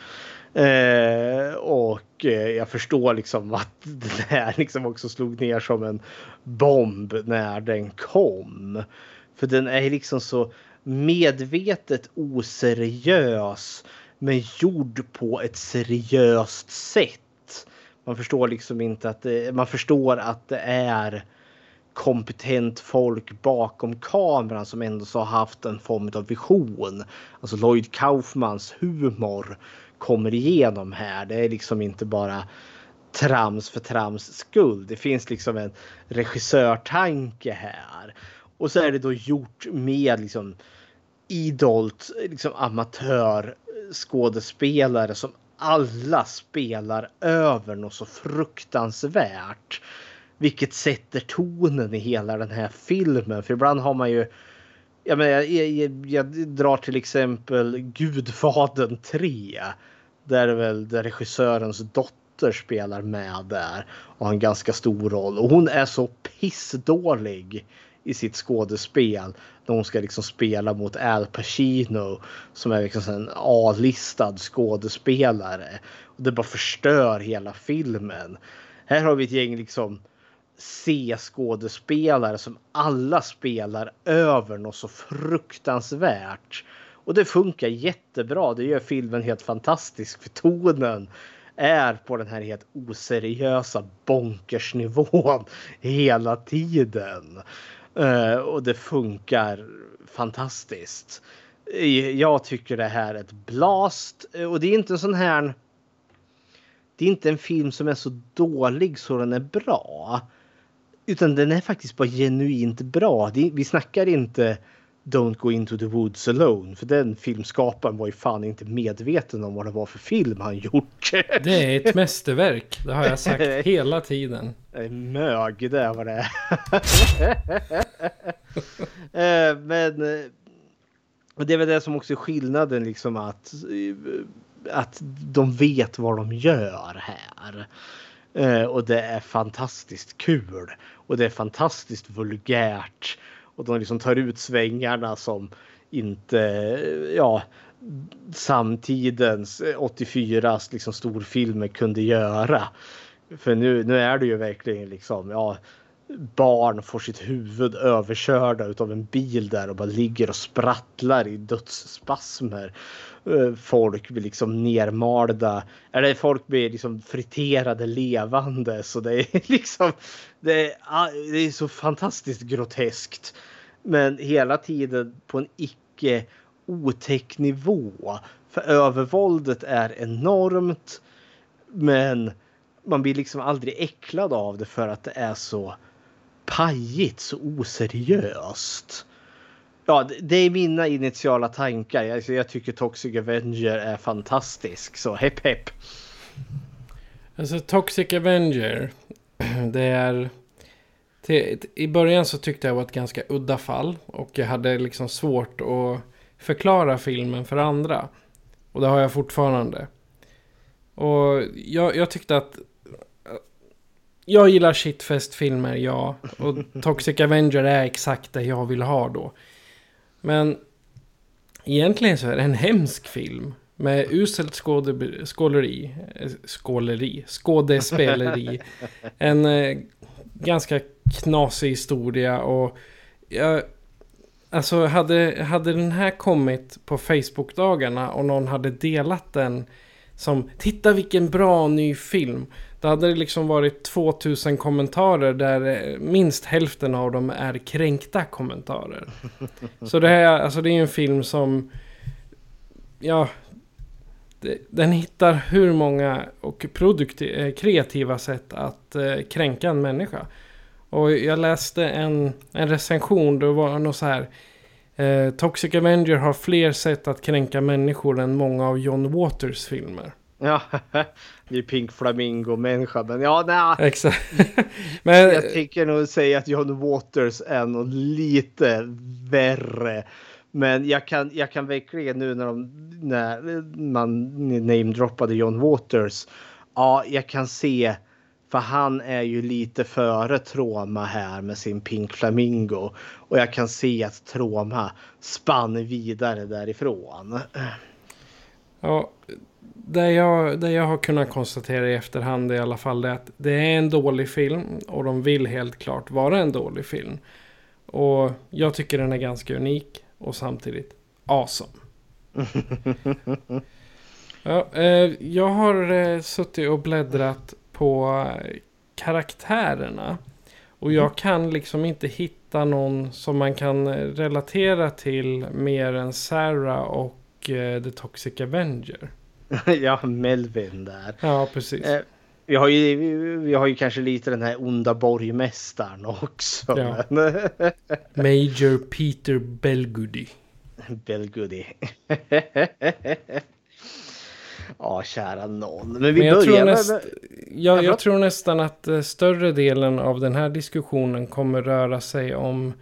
Eh, och eh, jag förstår liksom (laughs) att den här liksom också slog ner som en bomb när den kom. För den är liksom så medvetet oseriös men gjord på ett seriöst sätt. Man förstår liksom inte att det, man förstår att det är kompetent folk bakom kameran som ändå så har haft en form av vision. Alltså Lloyd Kaufmans humor kommer igenom här. Det är liksom inte bara trams för trams skull. Det finns liksom en regissörtanke här. Och så är det då gjort med liksom idolt, liksom amatörskådespelare som alla spelar över något så fruktansvärt. Vilket sätter tonen i hela den här filmen. För ibland har man ju jag, menar, jag, jag, jag drar till exempel Gudfadern 3. Där väl där regissörens dotter spelar med där och har en ganska stor roll. Och hon är så pissdålig i sitt skådespel. När hon ska liksom spela mot Al Pacino som är liksom en A-listad skådespelare. Och det bara förstör hela filmen. Här har vi ett gäng liksom C-skådespelare som alla spelar över något så fruktansvärt. Och det funkar jättebra. Det gör filmen helt fantastisk för tonen är på den här helt oseriösa bonkersnivån (laughs) hela tiden. Eh, och det funkar fantastiskt. Jag tycker det här är ett blast eh, och det är inte en sån här. Det är inte en film som är så dålig så den är bra. Utan den är faktiskt bara genuint bra. Vi snackar inte Don't Go Into The Woods Alone. För den filmskaparen var ju fan inte medveten om vad det var för film han gjort. Det är ett mästerverk. Det har jag sagt (laughs) hela tiden. Mög, det var det (laughs) eh, Men eh, det är väl det som också är skillnaden liksom att, att de vet vad de gör här. Eh, och det är fantastiskt kul. Och det är fantastiskt vulgärt. Och de liksom tar ut svängarna som inte, ja, samtidens 84 liksom storfilmer kunde göra. För nu, nu är det ju verkligen liksom, ja, barn får sitt huvud överkörda utav en bil där och bara ligger och sprattlar i dödsspasmer. Eh, folk blir liksom nermalda. Eller folk blir liksom friterade levande. Så det är (laughs) liksom det är, ah, det är så fantastiskt groteskt. Men hela tiden på en icke otäck nivå. För övervåldet är enormt. Men man blir liksom aldrig äcklad av det för att det är så pajigt, så oseriöst. Ja, det är mina initiala tankar. Jag, jag tycker Toxic Avenger är fantastisk, så hepp hepp. Alltså Toxic Avenger, (clears throat) det är... Till, I början så tyckte jag det var ett ganska udda fall och jag hade liksom svårt att förklara filmen för andra. Och det har jag fortfarande. Och jag, jag tyckte att jag gillar shitfest-filmer, ja. Och (laughs) Toxic Avenger är exakt det jag vill ha då. Men egentligen så är det en hemsk film. Med uselt skådespeleri. Skådespeleri. (laughs) Skådespeleri. En eh, ganska knasig historia och jag... Alltså hade, hade den här kommit på Facebook-dagarna och någon hade delat den som Titta vilken bra ny film. Då hade det liksom varit 2000 kommentarer där eh, minst hälften av dem är kränkta kommentarer. Så det här, alltså det är en film som... Ja... Det, den hittar hur många och produktiv, eh, kreativa sätt att eh, kränka en människa. Och jag läste en, en recension, det var något så här... Eh, Toxic Avenger har fler sätt att kränka människor än många av John Waters filmer. Ja, (laughs) det är Pink Flamingo-människa. Men ja, nej. Exakt. (laughs) men jag tycker nog säga att John Waters är nog lite värre. Men jag kan, jag kan verkligen nu när, de, när man namedroppade John Waters. Ja, jag kan se. För han är ju lite före Troma här med sin Pink Flamingo. Och jag kan se att Troma spann vidare därifrån. Ja, det jag, det jag har kunnat konstatera i efterhand i alla fall är att det är en dålig film. Och de vill helt klart vara en dålig film. Och jag tycker den är ganska unik och samtidigt awesome. (laughs) ja, eh, jag har eh, suttit och bläddrat på karaktärerna. Och jag kan liksom inte hitta någon som man kan relatera till mer än Sarah och eh, The Toxic Avenger. (laughs) ja, Melvin där. Ja, precis. Eh, Vi har, ju, vi har ju kanske lite den här onda borgmästaren också. Ja. (laughs) Major Peter Belgoody. Belgoody. (laughs) ja, kära någon. Men vi Men jag, börjar tror med... näst, jag, Ja, jag tror nästan att eh, större delen av den här diskussionen kommer röra sig om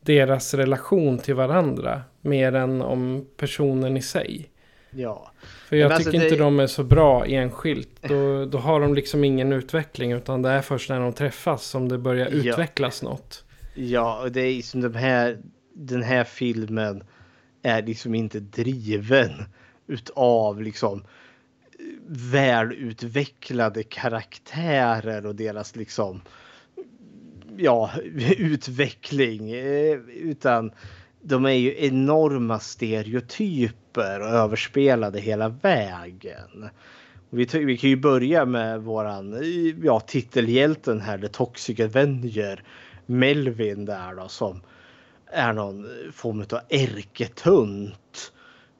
deras relation till varandra. Mer än om personen i sig. Ja. För jag alltså, tycker inte det- de är så bra enskilt. Då, då har de liksom ingen utveckling. Utan det är först när de träffas som det börjar Ja. utvecklas något. Ja, och det är som de här, den här filmen är liksom inte driven utav liksom välutvecklade karaktärer och deras liksom ja, (laughs) utveckling. Eh, utan de är ju enorma stereotyper och överspelade hela vägen. Vi, vi kan ju börja med våran eh, ja, titelhjälten här, The Toxic Avenger. Melvin där då som är någon form av ärketunt.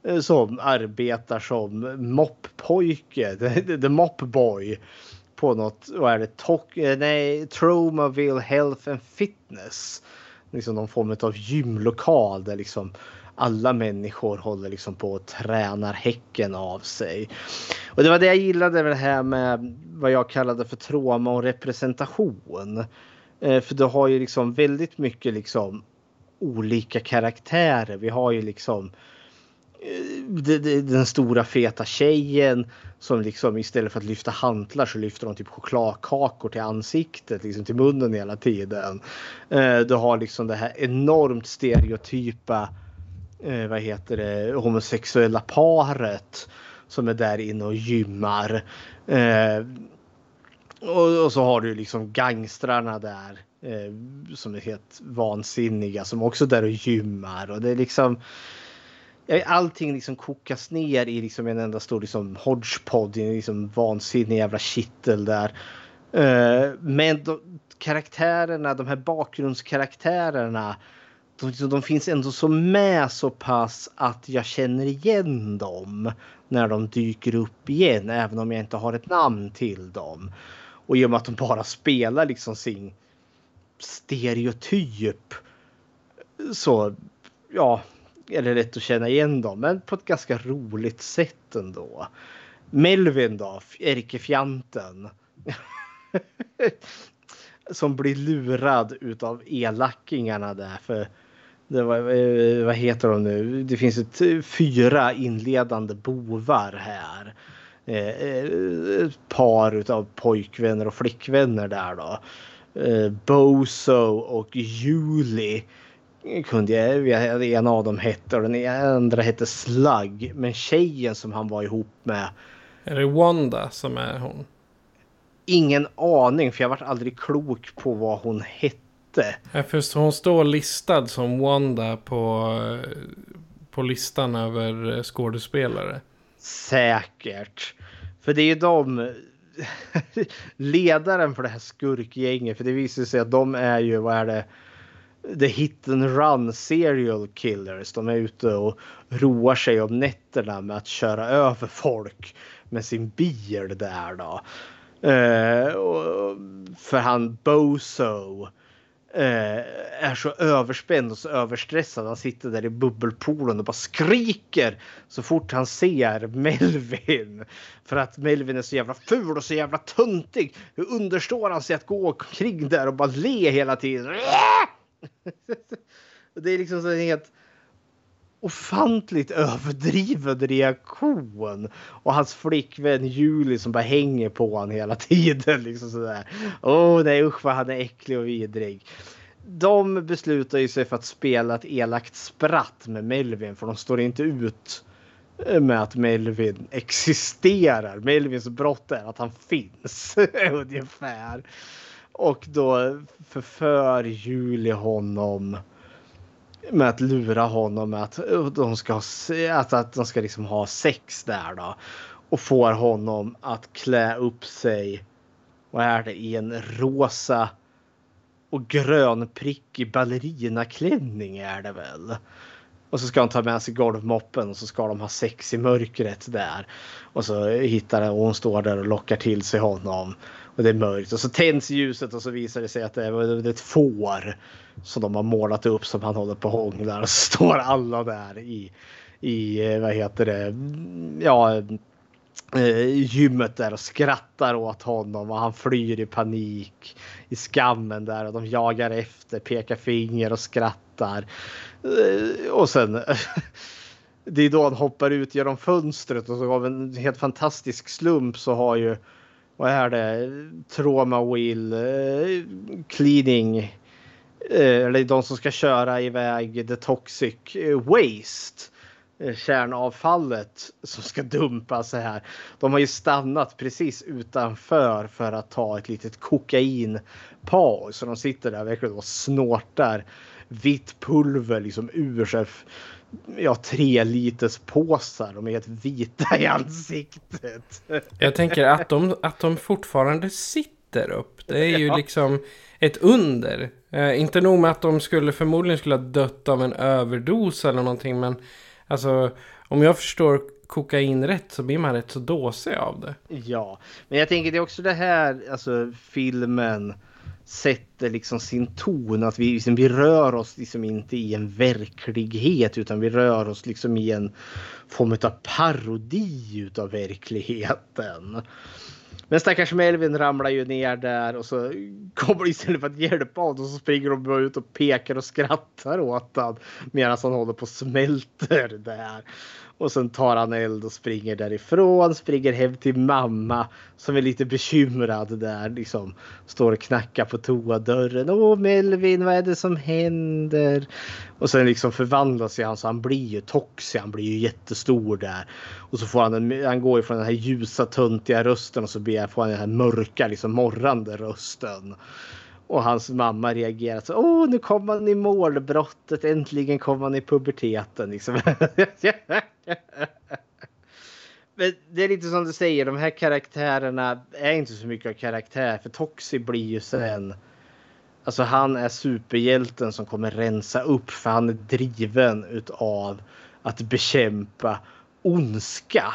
Eh, som arbetar som moppojke, (laughs) the, the mop boy. På något, vad är det, Tok, eh, nej, Tromaville Health and Fitness. Liksom någon form av gymlokal där liksom alla människor håller liksom på och tränar häcken av sig. Och det var det jag gillade med det här med vad jag kallade för trauma och representation. Eh, för du har ju liksom väldigt mycket liksom olika karaktärer. Vi har ju liksom eh, Eh, den stora feta tjejen som liksom istället för att lyfta hantlar så lyfter de typ chokladkakor till ansiktet, liksom till munnen hela tiden. Eh, du har liksom det här enormt stereotypa, eh, vad heter det, homosexuella paret som är där inne och gymmar. Och, så har du liksom gangstrarna där som är helt vansinniga som också är där och gymmar. Och det är liksom allting liksom kokas ner i liksom en enda stor liksom hodgepodge, en liksom vansinnig jävla kittel där. Eh, men de, karaktärerna, de här bakgrundskaraktärerna, de, liksom, de finns ändå så med så pass att jag känner igen dem när de dyker upp igen, även om jag inte har ett namn till dem. Och i och med att de bara spelar liksom sin stereotyp så ja, eller lätt att känna igen dem, men på ett ganska roligt sätt ändå. Melvin då, ärkefjanten. (laughs) som blir lurad utav elackingarna där. För det var, eh, vad heter de nu? Det finns ett, eh, fyra inledande bovar här. Eh, ett par utav pojkvänner och flickvänner där då. Bozo och Julie kunde jag, en av dem hette och den andra hette Slug. Men tjejen som han var ihop med, Är det Wanda som är hon? ingen aning för jag vart aldrig klok på vad hon hette. Ja, för hon står listad som Wanda på, eh, på listan över eh, skådespelare. Säkert. För det är ju de (laughs) ledaren för det här skurkgänget. För det visar sig att de är ju, vad är det? The hit and run serial killers. De är ute och roar sig om nätterna med att köra över folk med sin bil där då. Eh, och för han Bozo eh, är så överspänd och så överstressad. Han sitter där i bubbelpoolen och bara skriker så fort han ser Melvin. För att Melvin är så jävla ful och så jävla töntig. Hur understår han sig att gå omkring där och bara le hela tiden? (laughs) det är liksom så en helt ofantligt överdriven reaktion. Och hans flickvän Julie som bara hänger på honom hela tiden. (laughs) Liksom sådär. Åh nej usch vad han är äcklig och vidrig. De beslutar ju sig för att spela ett elakt spratt med Melvin för de står inte ut eh, med att Melvin existerar. Melvins brott är att han finns (laughs) ungefär. Och då förför Julie honom med att lura honom med att eh, de ska, ha att, att de ska liksom ha sex där då. Och får honom att klä upp sig. Vad är det? I en rosa och grönprickig ballerinaklänning är det väl. Och så ska han ta med sig golvmoppen och så ska de ha sex i mörkret där. Och så hittar hon och hon står där och lockar till sig honom. Och det är mörkt och så tänds ljuset och så visar det sig att det är ett får som de har målat upp som han håller på och hånglar. Och så står alla där i, i eh, vad heter det, ja eh, gymmet där och skrattar åt honom och han flyr i panik i skammen där och de jagar efter, pekar finger och skrattar. Eh, och sen (laughs) det är då han hoppar ut genom fönstret och så av en helt fantastisk slump så har ju vad är det? Trauma wheel eh, cleaning. Eh, eller de som ska köra iväg the toxic eh, waste kärnavfallet som ska dumpas här. De har ju stannat precis utanför för att ta ett litet kokainpaus. Så de sitter där verkligen och snortar vitt pulver liksom ur sig ja, tre liters påsar. De är helt vita i ansiktet. Jag tänker att de, att de fortfarande sitter upp. Det är ju ja. liksom ett under. Eh, inte nog med att de skulle förmodligen skulle ha dött av en överdos eller någonting. Men alltså om jag förstår kokain rätt så blir man rätt så dåsig av det. Ja, men jag tänker det är också det här, alltså filmen sätter liksom sin ton. Att vi, liksom, vi rör oss liksom inte i en verklighet utan vi rör oss liksom i en form av parodi utav verkligheten. Men stackars Melvin ramlar ju ner där och så kommer istället för att hjälpa honom så springer de ut och pekar och skrattar åt honom medan han håller på och smälter där. Och sen tar han eld och springer därifrån, springer hem till mamma som är lite bekymrad där liksom. Står och knackar på toadörren. Åh Melvin, vad är det som händer? Och sen liksom förvandlas han så han blir ju toxig, han blir ju jättestor där. Och så får han, en, han går från den här ljusa töntiga rösten och så får han den här mörka liksom morrande rösten. Och hans mamma reagerar så. Åh, nu kom han i målbrottet. Äntligen kom han i puberteten. Liksom. (laughs) Men det är lite som du säger, de här karaktärerna är inte så mycket av karaktär. För Toxi blir ju sen... Alltså han är superhjälten som kommer rensa upp för han är driven utav att bekämpa ondska.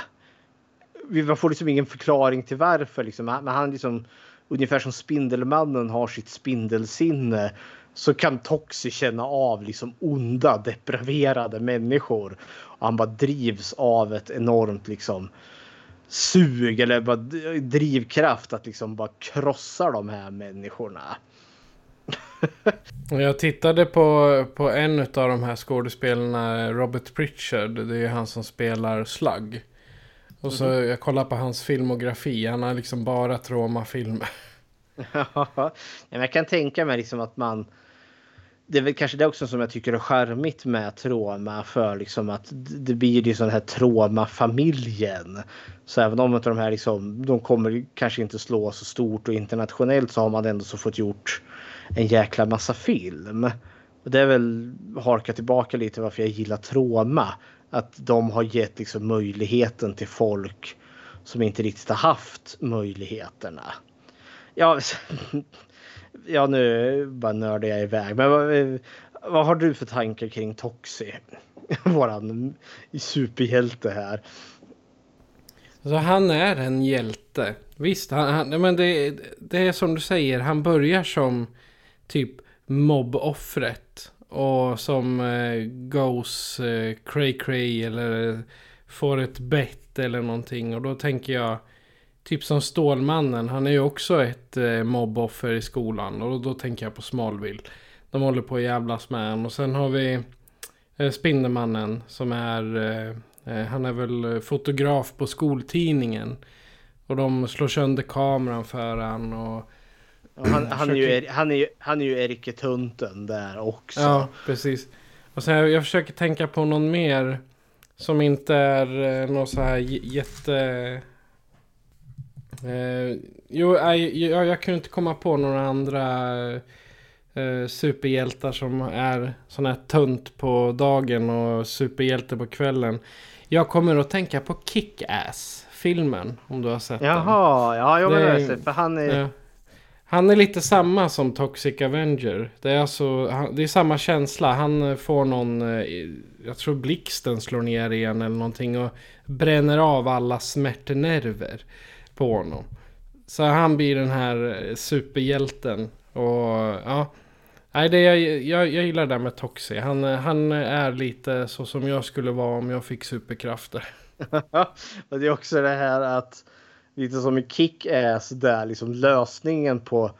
Man får liksom ingen förklaring till varför. Liksom. Men han liksom ungefär som Spindelmannen har sitt spindelsinne så kan Toxi känna av liksom onda depraverade människor. Och han bara drivs av ett enormt liksom sug eller bara drivkraft att liksom bara krossa de här människorna. (laughs) Jag tittade på, på en av de här skådespelarna, Robert Pritchard. Det är han som spelar Slug. Och så mm. jag kollar på hans filmografi. Han har liksom bara traumafilmer. (laughs) ja, jag kan tänka mig liksom att man... Det är väl kanske det också som jag tycker är charmigt med trauma för liksom att det blir ju sån här traumafamiljen. Så även om inte de här liksom, de kommer kanske inte slå så stort och internationellt så har man ändå så fått gjort en jäkla massa film. Och det är väl harka tillbaka lite varför jag gillar trauma att de har gett liksom möjligheten till folk som inte riktigt har haft möjligheterna. Ja, (laughs) ja nu bara nördar jag iväg. Men vad, vad har du för tankar kring Toxi? (laughs) Våran superhjälte här. Alltså han är en hjälte. Visst, han, han, men det, det är som du säger. Han börjar som typ mobboffret. Och som eh, goes eh, cray cray eller får ett bett eller någonting. Och då tänker jag typ som Stålmannen. Han är ju också ett eh, mobboffer i skolan. Och då, tänker jag på Smallville. De håller på att jävlas med honom. Och sen har vi eh, Spindelmannen som är... Eh, eh, han är väl eh, fotograf på skoltidningen. Och de slår sönder kameran för han och han, han, är ju, han, är ju, han är ju Erike Tunten där också. Ja, precis. Och sen jag, jag försöker tänka på någon mer som inte är eh, någon så här jätte... Eh, jo, jag, jag, jag kunde inte komma på några andra eh, superhjältar som är sån här tunt på dagen och superhjälte på kvällen. Jag kommer att tänka på Kick-Ass filmen om du har sett Jaha, den. Jaha, ja, jag har sett för han är... Ja. Han är lite samma som Toxic Avenger. Det är, alltså, det är samma känsla. Han eh, får någon, eh, jag tror blixten slår ner igen eller någonting och bränner av alla smärtnerver på honom. Så han blir den här eh, superhjälten. Och ja, nej, det, jag, jag, jag gillar det där med Toxi. Han, han är lite så som jag skulle vara om jag fick superkrafter. (laughs) och det är också det här att lite som i Kick-Ass där liksom lösningen på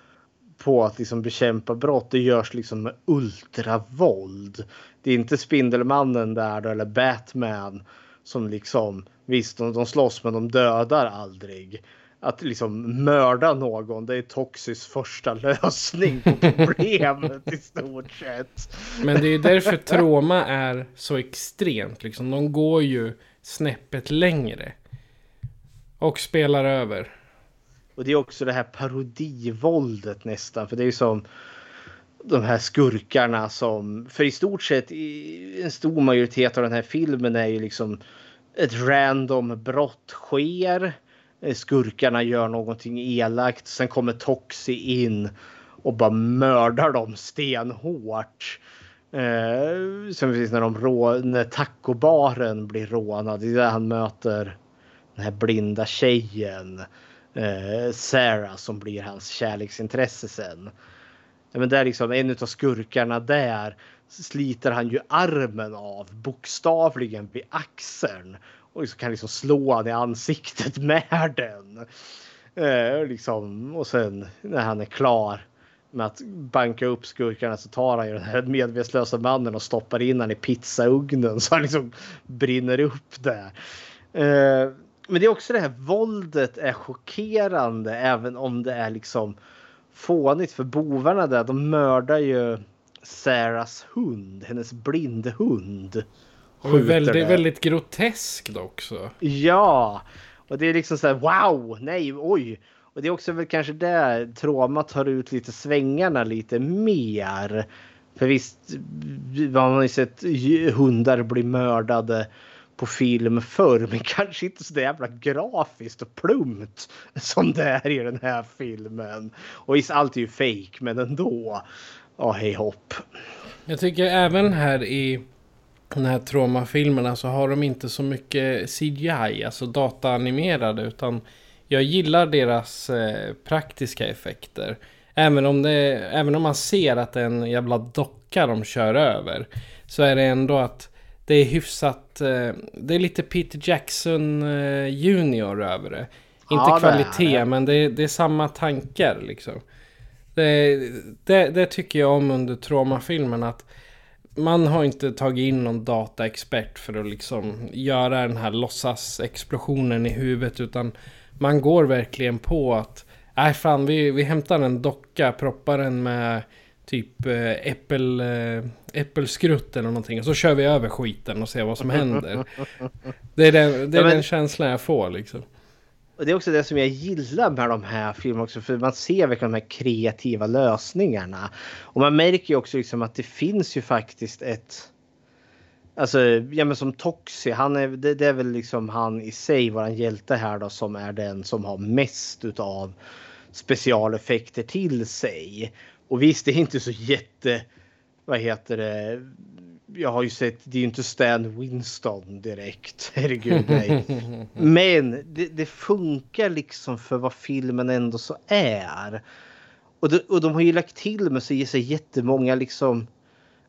på att liksom bekämpa brott. Det görs liksom med ultravåld. Det är inte Spindelmannen där eller Batman som liksom visst de, de slåss men de dödar aldrig. Att liksom mörda någon det är Toxis första lösning på (laughs) problemet i stort sett. Men det är därför trauma är så extremt liksom. De går ju snäppet längre. Och spelar över. Och det är också det här parodivåldet nästan. För det är ju som de här skurkarna som... För i stort sett i en stor majoritet av den här filmen är ju liksom ett random brott sker. Eh, skurkarna gör någonting elakt. Sen kommer Toxi in och bara mördar dem stenhårt. Eh, sen precis när, de rå, när tacobaren blir rånad. Det är där han möter den här blinda tjejen. Eh, Sarah som blir hans kärleksintresse sen. Ja, men det är liksom en av skurkarna där sliter han ju armen av bokstavligen vid axeln och så kan liksom slå han i ansiktet (laughs) med den. Eh, liksom, och sen när han är klar med att banka upp skurkarna så tar han ju den här medvetslösa mannen och stoppar in han i pizzaugnen så han liksom brinner upp där. Eh, men det är också det här våldet är chockerande även om det är liksom fånigt för bovarna där. De mördar ju Sarahs hund, hennes blindhund. Och väldigt, väldigt groteskt också. Ja, och det är liksom så här wow, nej, oj. Och det är också väl kanske där trauma tar ut lite svängarna lite mer. För visst, man har ju sett hundar bli mördade på film förr, men (laughs) kanske inte så jävla grafiskt och plumpt som det är i den här filmen. Och visst, allt är ju fake, men ändå. Ja, hej hopp. Jag tycker även här i de här traumafilmerna så har de inte så mycket CGI, alltså dataanimerade, utan jag gillar deras eh, praktiska effekter. Även om, det, även om man ser att det är en jävla docka de kör över. Så är det ändå att det är hyfsat... Eh, det är lite Peter Jackson eh, Junior över det. Inte ja, kvalitet, det men det är, det är samma tankar liksom. Det, det, det, tycker jag om under traumafilmen att man har inte tagit in någon dataexpert för att liksom göra den här låtsasexplosionen i huvudet utan man går verkligen på att nej fan vi, vi hämtar en docka, proppar den med typ eh, äppel, eh, äppelskrutt eller någonting. Och så kör vi över skiten och ser vad som händer. Det är den, det är ja, men, den känslan jag får liksom. Och det är också det som jag gillar med de här filmerna också. För man ser verkligen de här kreativa lösningarna. Och man märker ju också liksom att det finns ju faktiskt ett... Alltså, ja men som Toxi, han är, det, det är väl liksom han i sig, våran hjälte här då, som är den som har mest utav specialeffekter till sig. Och visst, det är inte så jätte... Vad heter det? Jag har ju sett, det är ju inte Stan Winston direkt. (laughs) Herregud, nej. (laughs) Men det, det, funkar liksom för vad filmen ändå så är. Och, det, och de har ju lagt till med sig, sig jättemånga liksom...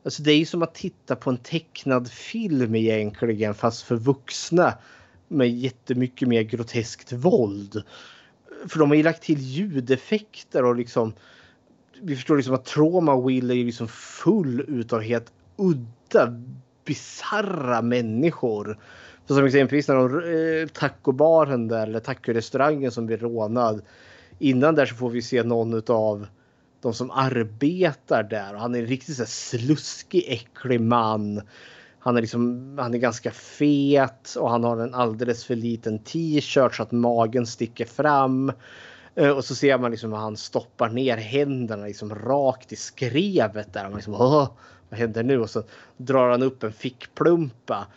Alltså det är ju som att titta på en tecknad film egentligen fast för vuxna. Med jättemycket mer groteskt våld. För de har ju lagt till ljudeffekter och liksom vi förstår liksom att Trauma Will är liksom full utav helt udda, bizarra människor. Så som exempelvis när de, eh, tacobaren där, eller tacorestaurangen som blir rånad. Innan där så får vi se någon av de som arbetar där och han är en riktigt så sluskig, äcklig man. Han är, liksom, han är ganska fet och han har en alldeles för liten t-shirt så att magen sticker fram. Eh, och så ser man liksom hur han stoppar ner händerna liksom rakt i skrevet där. Och man liksom, Åh, vad händer nu? Och så drar han upp en fickplumpa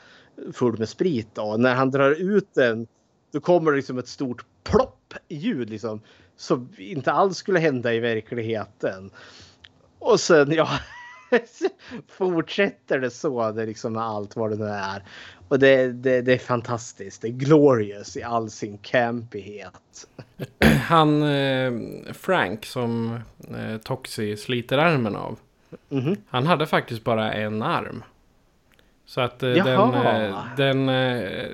full med sprit. Och när han drar ut den då kommer det liksom ett stort plopp ljud liksom. Som inte alls skulle hända i verkligheten. Och sen ja. (laughs) fortsätter det så det liksom med allt vad det nu är. Och det, det, det är fantastiskt. Det är glorious i all sin campighet. (clears throat) Han eh, Frank som eh, Toxie sliter armen av. Mhm. Han hade faktiskt bara en arm. Så att eh, den, eh, den eh,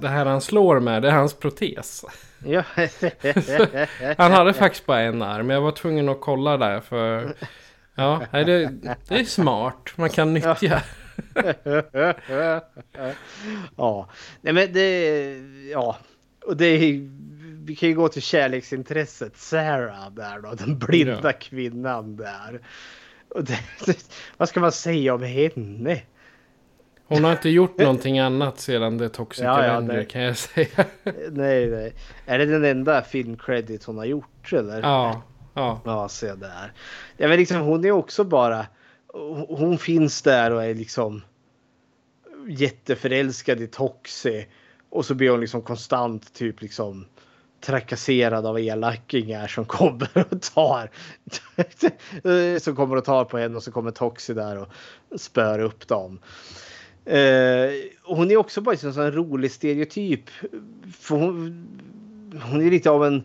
det här han slår med det är hans protes. Ja. (laughs) Han hade faktiskt bara en arm. Jag var tvungen att kolla där för (laughs) Ja, det, det är smart. Man kan nyttja. (laughs) ja, nej men det, ja, och det är, vi kan ju gå till kärleksintresset Sarah där då, den blinda Ja. kvinnan där. Och det, det, vad ska man säga om henne? Hon har inte gjort någonting annat sedan The Toxic Ja, ja, Avenger kan jag säga. nej, nej. Är det den enda filmcredit hon har gjort eller? Ja, ja. Ja, se där. Ja, men liksom, hon är också bara... Hon finns där och är liksom jätteförälskad i Toxie. Och så blir hon liksom konstant typ liksom trakasserad av elackingar som (laughs) kommer och tar (laughs) som kommer och tar på henne och så kommer Toxie där och spör upp dem. Eh, hon är också bara liksom en sån rolig stereotyp. För hon, hon är lite av en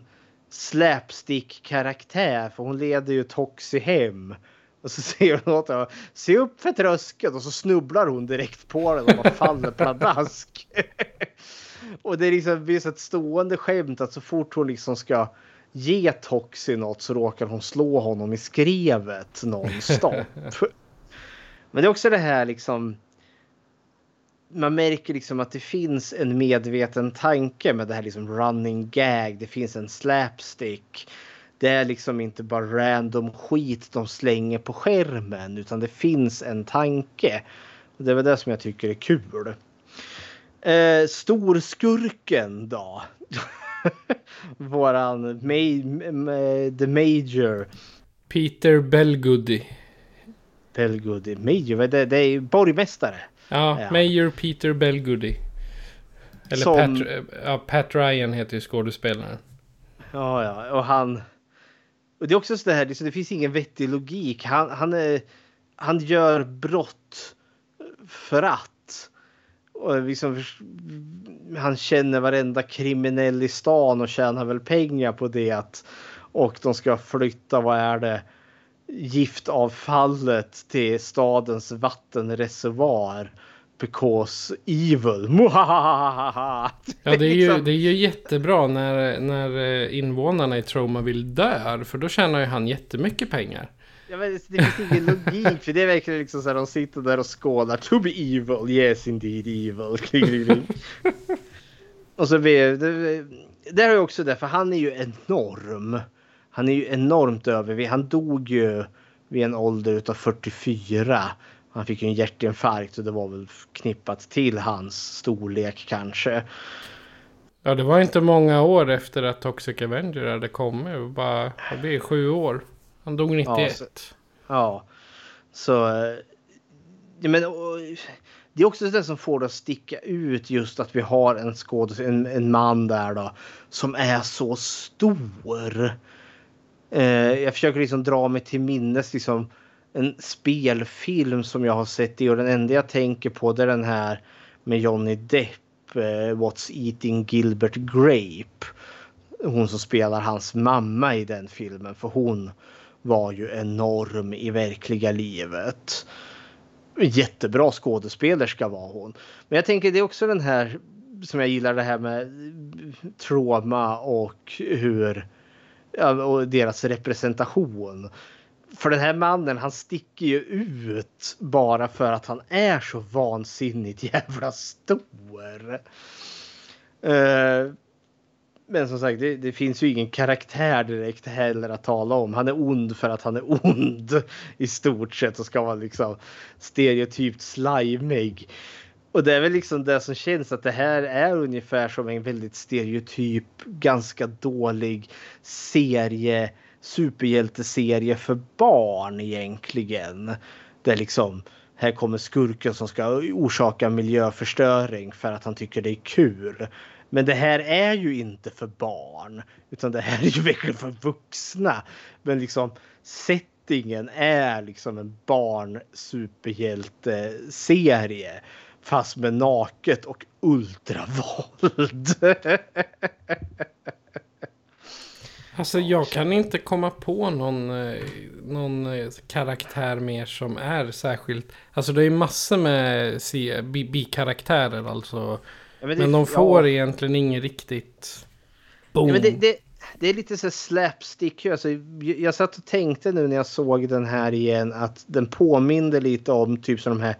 slapstick-karaktär för hon leder ju Toxie hem. Och så säger hon åt honom, se upp för tröskeln och så snubblar hon direkt på den och bara faller pladask. (laughs) och det är liksom det ett stående skämt att så fort hon liksom ska ge Toxie något så råkar hon slå honom i skrevet nonstop. (laughs) Men det är också det här liksom man märker liksom att det finns en medveten tanke med det här liksom running gag. Det finns en slapstick. Det är liksom inte bara random skit de slänger på skärmen utan det finns en tanke. Och det är väl det som jag tycker är kul. Eh, storskurken då? (laughs) Våran ma- the major. Peter Belgoody. Belgoody. Major, det? det är borgmästare. Ja, Ja. Major Peter Belgoody. Eller Som- Pat, ja, Pat Ryan heter ju skådespelaren. Ja, ja, och han. Och det är också så det här, det, så det finns ingen vettig logik. Han, han, är, han gör brott för att. Och liksom, han känner varenda kriminell i stan och tjänar väl pengar på det. Och de ska flytta, vad är det? Giftavfallet till stadens vattenreservoar. Because evil. (laughs) Muhahaha. Ja, det är ju, Liksom. det är ju jättebra när, när eh, invånarna i Tromaville dör. För då tjänar ju han jättemycket pengar. Ja, men det finns ingen logik för det är verkligen liksom så här de sitter där och skålar. To be evil, yes indeed evil. (laughs) Kling, kling, kling. och så blir det, det är ju också det för han är ju enorm. Han är ju enormt överviktig. Han dog ju vid en ålder utav 44. Han fick ju en hjärtinfarkt och det var väl knippat till hans storlek kanske. Ja, det var inte många år efter att Toxic Avenger hade kommit. Det Bara, vad blir det, sju år? Han dog 91. Ja, så- Ja, så... eh, Ja, men, och, det är också det som får det att sticka ut just att vi har en skådespelare, en, en man där då, som är så stor. Eh, jag försöker liksom dra mig till minnes liksom en spelfilm som jag har sett i och den enda jag tänker på det är den här med Johnny Depp, eh, What's Eating Gilbert Grape. Hon som spelar hans mamma i den filmen för hon var ju enorm i verkliga livet. Jättebra skådespelerska var hon. Men jag tänker det är också den här som jag gillar det här med trauma och hur och deras representation. För den här mannen han sticker ju ut bara för att han är så vansinnigt jävla stor. Eh, men som sagt, det, det finns ju ingen karaktär direkt heller att tala om. Han är ond för att han är ond i stort sett och ska vara liksom stereotypt slimig. Och det är väl liksom det som känns att det här är ungefär som en väldigt stereotyp, ganska dålig serie, superhjälteserie för barn egentligen. Där liksom här kommer skurken som ska orsaka miljöförstöring för att han tycker det är kul. Men det här är ju inte för barn. Utan det här är ju (laughs) verkligen för vuxna. Men liksom settingen är liksom en barn superhjälte-serie. Fast med naket och ultravåld. (laughs) Alltså jag kan inte komma på någon, eh, någon eh, karaktär mer som är särskilt... Alltså det är massor med bikaraktärer alltså. Ja, men, det- de får ja. egentligen inget riktigt... Boom. Ja, men det, det, det är lite så slapstick. Alltså, jag- satt och tänkte nu när jag såg den här igen att den påminde lite om typ som de här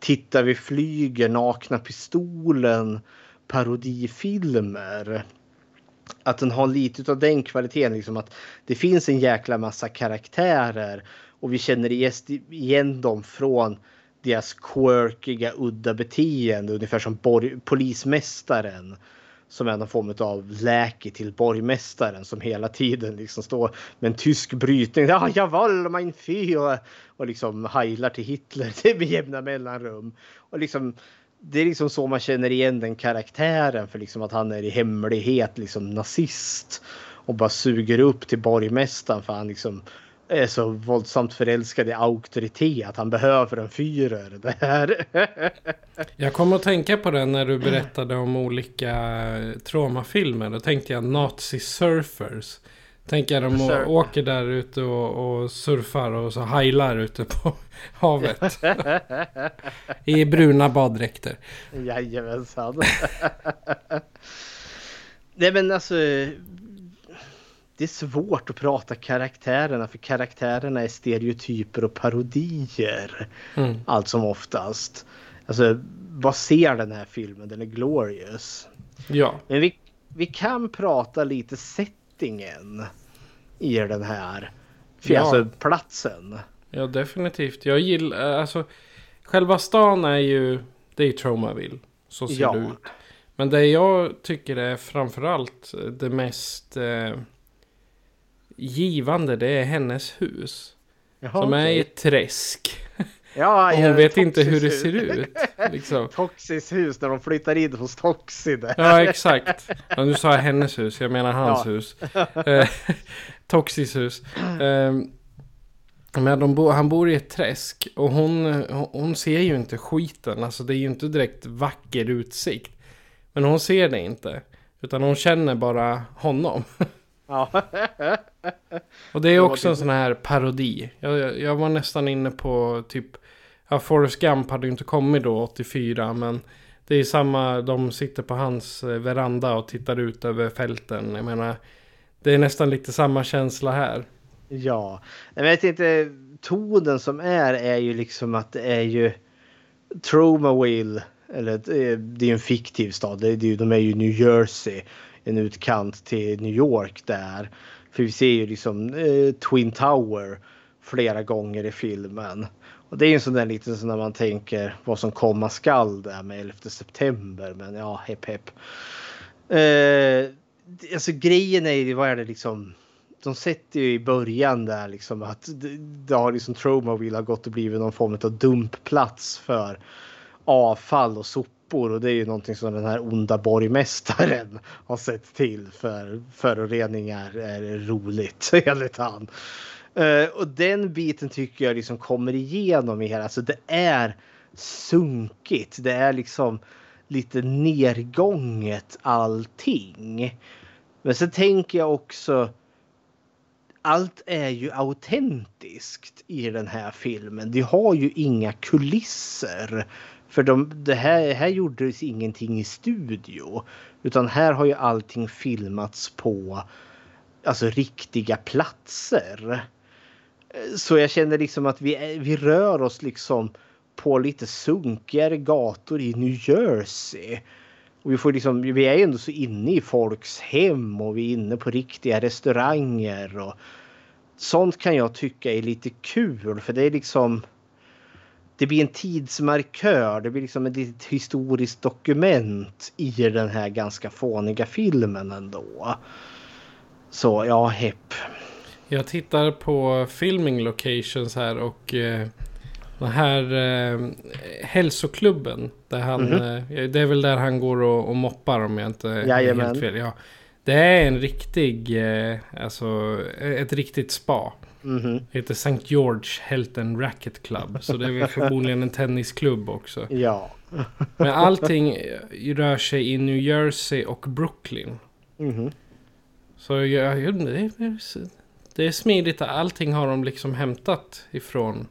Titta vi flyger, Nakna pistolen parodifilmer. Att den har lite av den kvaliteten. Liksom att det finns en jäkla massa karaktärer och vi känner igen- dem från deras quirkiga, udda beteende. Ungefär som polismästaren som är någon form av läke till borgmästaren som hela tiden liksom står med en tysk brytning. Ja, jawohl, mein Führer! Och liksom heilar till Hitler det (laughs) med jämna mellanrum. Och liksom, det är liksom så man känner igen den karaktären för liksom att han är i hemlighet liksom nazist. Och bara suger upp till borgmästaren för han liksom är så våldsamt förälskad i auktoritet han behöver en Führer. Det här. (laughs) Jag kommer att tänka på det när du berättade om olika eh, traumafilmer. Då tänkte jag Nazi surfers. Tänker jag de åker där ute och, och surfar och så heilar ute på (laughs) havet. (laughs) I bruna baddräkter. Jajamensan. Nej men alltså. Det är svårt att prata karaktärerna för karaktärerna är stereotyper och parodier. Mm. Allt som oftast. Alltså vad ser den här filmen? Den är glorious. Ja. Men vi, vi kan prata lite settingen i den här. Ja. Alltså platsen. Ja, definitivt. Jag gillar, alltså, själva stan är ju, det är ju Tromaville. Så ser Ja. det ut. Men det jag tycker är framförallt det mest eh, givande, det är hennes hus. Jaha, som är okej. i ett träsk. Ja, (laughs) Och hon vet inte hur det ser ut. Liksom. (laughs) Toxis hus när de flyttar in hos Toxi. där. Ja, exakt. Ja, nu sa jag hennes hus, jag menar hans Ja. hus. Eh, (laughs) Toxis hus. Eh, men de bo, han bor i ett träsk och hon, hon- hon ser ju inte skiten. Alltså det är ju inte direkt vacker utsikt. Men hon ser det inte. Utan hon känner bara honom. Ja. (laughs) Och det är också en sån här parodi. Jag, jag, jag var nästan inne på typ... Ja, Forrest Gump hade ju inte kommit då 84 men... Det är samma, de sitter på hans eh, veranda och tittar ut över fälten. Jag menar... Det är nästan lite samma känsla här. Ja, jag vet inte. Tonen som är är ju liksom att det är ju Tromaville. Eller eh, det är en fiktiv stad. Det är, det är, ju- de är ju New Jersey. En utkant till New York där. För vi ser ju liksom eh, Twin Tower flera gånger i filmen. Och det är ju en sån där liten sån när man tänker vad som komma skall där med 11 september. Men ja, hepp hepp. Eh, alltså grejen är ju, vad är det liksom? De sätter ju i början där liksom att det har liksom Tromaville har gått och blivit någon form av dumpplats för avfall och sopor och det är ju någonting som den här onda borgmästaren (laughs) har sett till för föroreningar är roligt (laughs) enligt han. Uh, och den biten tycker jag liksom kommer igenom i hela, alltså det är sunkigt, det är liksom lite nergånget allting. Men sen tänker jag också allt är ju autentiskt i den här filmen. Det har ju inga kulisser. För de, det här, här gjordes ingenting i studio. Utan här har ju allting filmats på alltså riktiga platser. Så jag känner liksom att vi, vi rör oss liksom på lite sunkigare gator i New Jersey. Och vi, får liksom, vi är ju ändå så inne i folks hem och vi är inne på riktiga restauranger. Och sånt kan jag tycka är lite kul för det är liksom det blir en tidsmarkör, det blir liksom ett historiskt dokument i den här ganska fåniga filmen ändå. Så ja, hepp. Jag tittar på filming locations här och... Eh, Den här eh, hälsoklubben. Där han, Mhm. eh, det är väl där han går och, och moppar om jag inte är Jajamän. helt fel. Ja. Det är en riktig, eh, alltså ett riktigt spa. Mhm. Det heter St. George Health and Racket Club. Så det är väl förmodligen en tennisklubb också. Ja. Men allting rör sig i New Jersey och Brooklyn. Mhm. Så jag, det, är, det är smidigt. Allting har de liksom hämtat ifrån,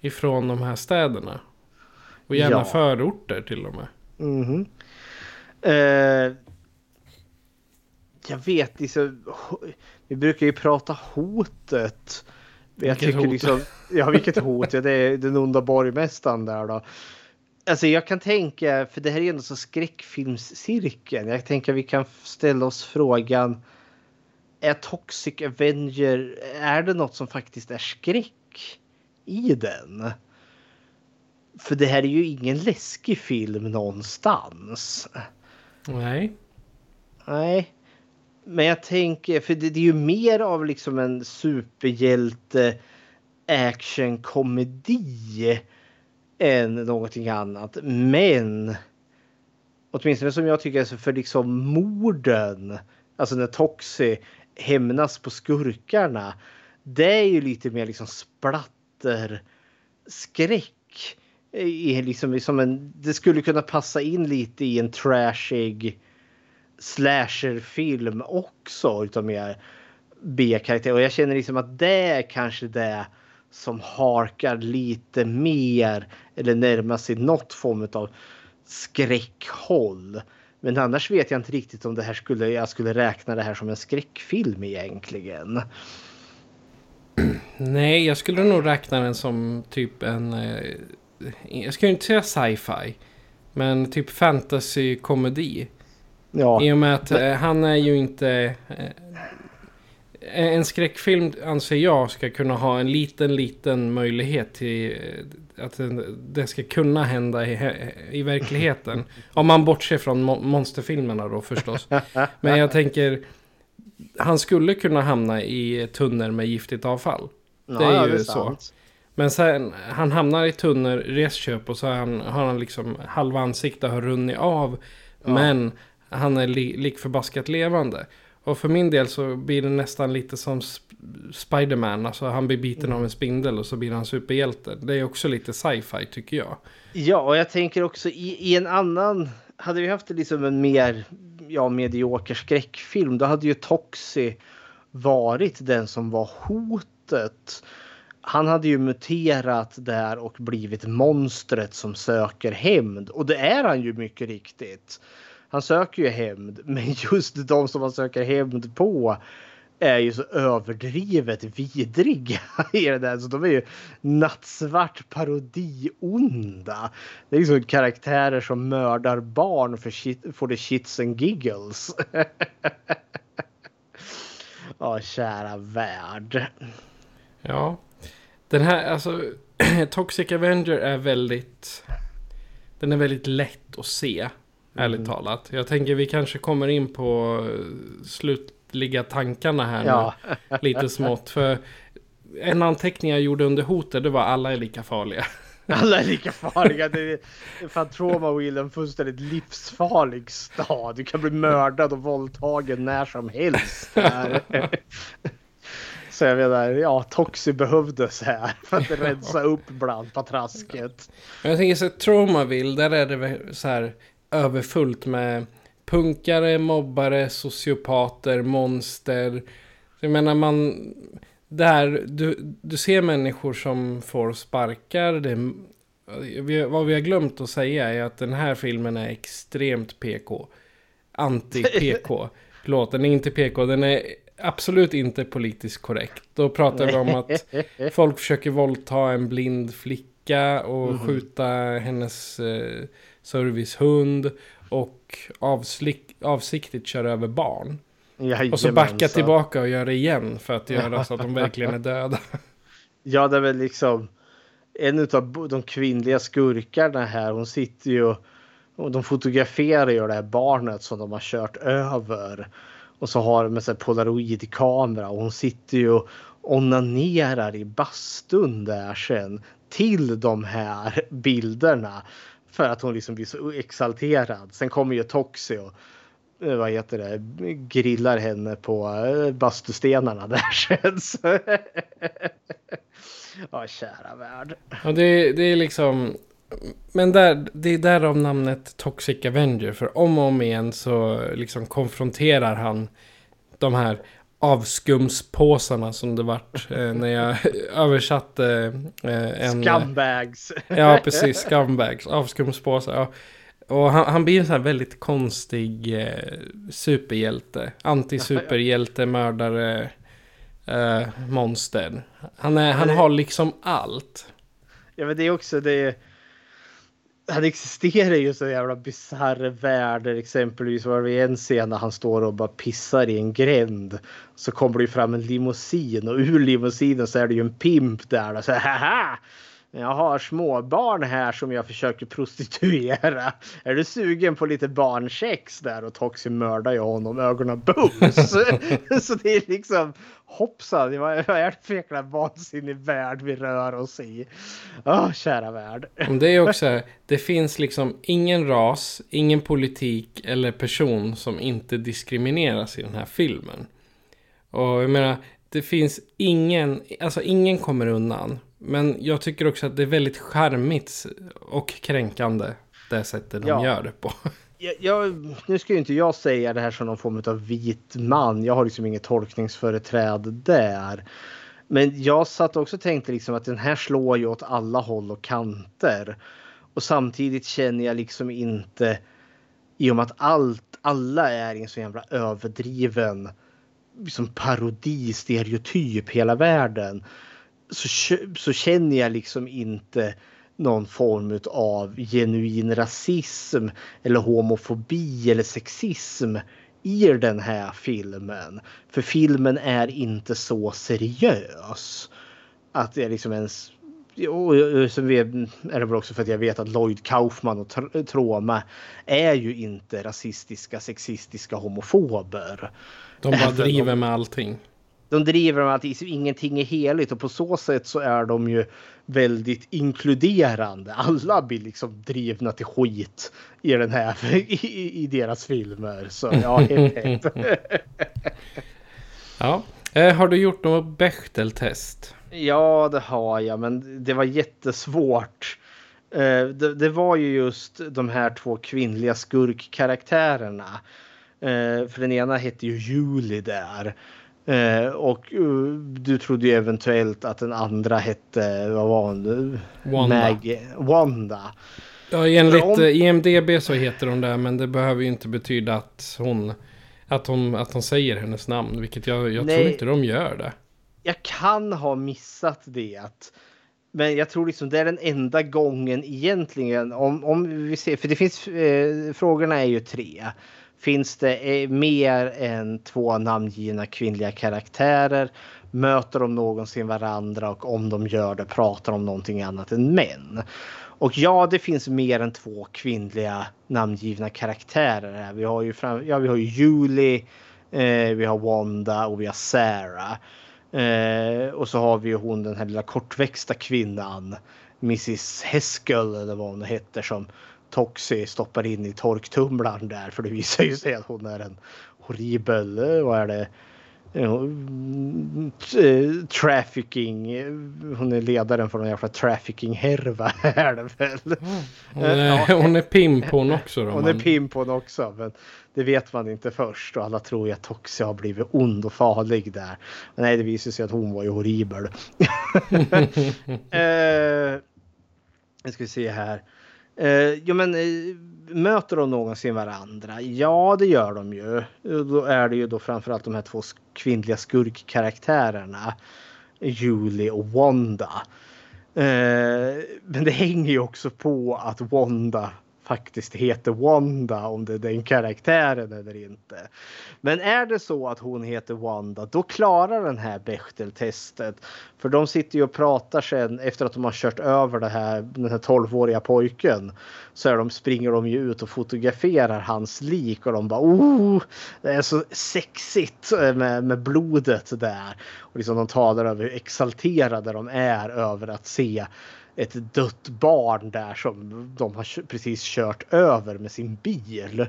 ifrån de här städerna. Och gärna Ja. förorter till och med. Mhm. Eh, jag vet liksom, vi brukar ju prata hotet. Jag Vilket hot? liksom, ja vilket hot, ja, det är den onda borgmästaren där då. Alltså jag kan tänka, för det här är ändå så skräckfilmscirkeln. Jag tänker vi kan ställa oss frågan. Är Toxic Avenger, är det något som faktiskt är skräck i den? För det här är ju ingen läskig film någonstans. Nej. Nej. Men jag tänker, för det, det är ju mer av liksom en superhjälte actionkomedi än någonting annat. Men åtminstone som jag tycker, alltså för liksom morden, alltså när Toxi hämnas på skurkarna. Det är ju lite mer liksom splatter skräck. I liksom, liksom en, det skulle kunna passa in lite i en trashig slasherfilm också utav mer B-karaktär. Och jag känner liksom att det är kanske det som harkar lite mer eller närmar sig något form av skräckhåll. Men annars vet jag inte riktigt om det här skulle, jag skulle räkna det här som en skräckfilm egentligen. Nej, jag skulle nog räkna den som typ en... Eh, jag ska ju inte säga sci-fi. Men typ fantasy-komedi. Ja. I och med att eh, han är ju inte... Eh, en skräckfilm anser jag ska kunna ha en liten, liten möjlighet till eh, att det ska kunna hända i, i verkligheten. Om man bortser från mo- monsterfilmerna då förstås. (laughs) Men jag tänker, han skulle kunna hamna i tunnor med giftigt avfall. Det Ja, ja, är det ju är så. sant. Men sen, han hamnar i tunnor, resköp och så han, har han liksom halva ansiktet har runnit av. Men han är li, lik förbaskat levande. Och för min del så blir det nästan lite som Sp- Spiderman. Alltså han blir biten av en spindel och så blir han superhjälte. Det är också lite sci-fi tycker jag. Ja, och jag tänker också i, i en annan... Hade vi haft liksom en mer ja, medioker skräckfilm då hade ju Toxi varit den som var hotet. Han hade ju muterat där och blivit monstret som söker hämnd. Och det är han ju mycket riktigt. Han söker ju hämnd, (laughs) men just de som han söker hämnd på är ju så överdrivet vidriga (laughs) i det där. Så de är ju nattsvart parodi-onda. Det är liksom karaktärer som mördar barn för, shit, för the shits and giggles. (laughs) Ja, kära värld. Ja. Den här, alltså (clears throat) Toxic Avenger är väldigt... Den är väldigt lätt att se. Ärligt Mm. talat. Jag tänker vi kanske kommer in på eh, slutliga tankarna här Ja. nu. (laughs) Lite smått. För en anteckning jag gjorde under hotet det var alla är lika farliga. (laughs) Alla är lika farliga. Det är fan Traumaville en fullständigt livsfarlig stad. Du kan bli mördad och våldtagen när som helst. (laughs) Så jag menar, ja, Toxi behövdes här för att rensa upp bland patrasket. Jag tänker så att Traumaville, där är det så här överfullt med punkare, mobbare, sociopater, monster. Jag menar man... Där, du, du ser människor som får sparkar. Det, vi, vad vi har glömt att säga är att den här filmen är extremt PK. Anti-PK. (laughs) Förlåt, den är inte PK. Den är absolut inte politiskt korrekt. Då pratar vi om att (laughs) folk försöker våldta en blind flicka och Mhm. skjuta hennes eh, servicehund. Och avslick, avsiktligt köra över barn. Och så backa Jajamensan. tillbaka och göra det igen för att göra så att de verkligen är döda. (laughs) Ja, det är väl liksom en av de kvinnliga skurkarna här. Hon sitter ju och de fotograferar ju det här barnet som de har kört över. Och så har de en polaroidkamera och hon sitter ju och onanerar i bastun där sen. till de här bilderna. För att hon liksom blir så exalterad. Sen kommer ju Toxi och eh, vad heter det, grillar henne på eh, bastustenarna (laughs) där sen. (laughs) Ja, kära värld. Ja, det, det är liksom... Men där, det är därav namnet Toxic Avenger. För om och om igen så liksom konfronterar han de här avskumspåsarna som det vart eh, när jag (laughs) översatte eh, en... Scumbags! ja, precis. Scumbags. Avskumspåsar. Ja. Och han, han, blir en sån här väldigt konstig eh, superhjälte. Anti-superhjälte, mördare, eh, monster. Han, är, han har liksom allt. Ja, men det är också det han existerar ju så jävla bisarr värld. Exempelvis var det en scen när han står och bara pissar i en gränd. Så kommer det ju fram en limousin och ur limousinen så är det ju en pimp där. Och så haha! Jag har småbarn här som jag försöker prostituera. Är du sugen på lite barnsex där? Och Toxi mördar ju honom ögonen bums. (laughs) så det är liksom hoppsan, vad är det för jäkla vansinnig värld vi rör oss i? Åh, oh, kära värld. Det är också, det finns liksom ingen ras, ingen politik eller person som inte diskrimineras i den här filmen. Och jag menar, det finns ingen, alltså ingen kommer undan. Men jag tycker också att det är väldigt charmigt och kränkande det sättet de ja. gör det på. Jag, jag, nu ska ju inte jag säga det här som någon form av vit man. Jag har liksom inget tolkningsföreträde där. Men jag satt också och tänkte liksom att den här slår ju åt alla håll och kanter. Och samtidigt känner jag liksom inte i och med att allt, alla är i en så jävla överdriven liksom parodi, stereotyp hela världen så, så känner jag liksom inte någon form av genuin rasism eller homofobi eller sexism i den här filmen. För filmen är inte så seriös. Att det är liksom ens... Och sen är det väl också för att jag vet att Lloyd Kaufman och Troma är ju inte rasistiska, sexistiska homofober. De bara driver med allting de driver med att ingenting är heligt och på så sätt så är de ju väldigt inkluderande. Alla blir liksom drivna till skit i den här (laughs) i, i deras filmer. Så ja, helt (laughs) (laughs) Ja, eh, har du gjort något Bechteltest? Ja, det har jag, men det var jättesvårt. Eh, det, det var ju just de här två kvinnliga skurkkaraktärerna. Eh, för den ena hette ju Julie där. Eh, och uh, du trodde ju eventuellt att den andra hette, vad var hon? Wanda. Maggie. Wanda. Ja, enligt om... IMDB så heter hon det, men det behöver ju inte betyda att hon, att hon, att hon säger hennes namn, vilket jag, jag tror inte de gör det. Jag kan ha missat det. Men jag tror liksom det är den enda gången egentligen om, om vi ser, för det finns, eh, frågorna är ju tre finns det eh, mer än två namngivna kvinnliga karaktärer? Möter de någonsin varandra och om de gör det pratar de om någonting annat än män? Och ja, det finns mer än två kvinnliga namngivna karaktärer här. Vi har ju, fram, ja, vi har ju Julie, eh, vi har Wanda och vi har Sarah. Eh, och så har vi ju hon den här lilla kortväxta kvinnan, Mrs Heskel eller vad hon heter som Toxi stoppar in i torktumlaren där för det visar ju sig att hon är en horribel, eh, vad är det, eh, trafficking. Hon är ledaren för någon jävla trafficking-härva (laughs) är det väl. Hon är, (laughs) hon är pimp hon också då. Hon är pimp hon också. Men det vet man inte först och alla tror ju att Toxi har blivit ond och farlig där. Men nej, det visar sig att hon var ju horribel. uh, (laughs) jag ska se här. Eh, jo men eh, möter de någonsin varandra? Ja det gör de ju. Eh, då är det ju då framförallt de här två kvinnliga skurkkaraktärerna. Julie och Wanda. Eh, men det hänger ju också på att Wanda faktiskt heter Wanda om det är den karaktären eller inte. Men är det så att hon heter Wanda då klarar den här Bechteltestet. För de sitter ju och pratar sen efter att de har kört över det här, den här 12-åriga pojken. Så är de, springer de ju ut och fotograferar hans lik och de bara oh, det är så sexigt med, med blodet där. Och liksom de talar över hur exalterade de är över att se ett dött barn där som de har precis kört över med sin bil.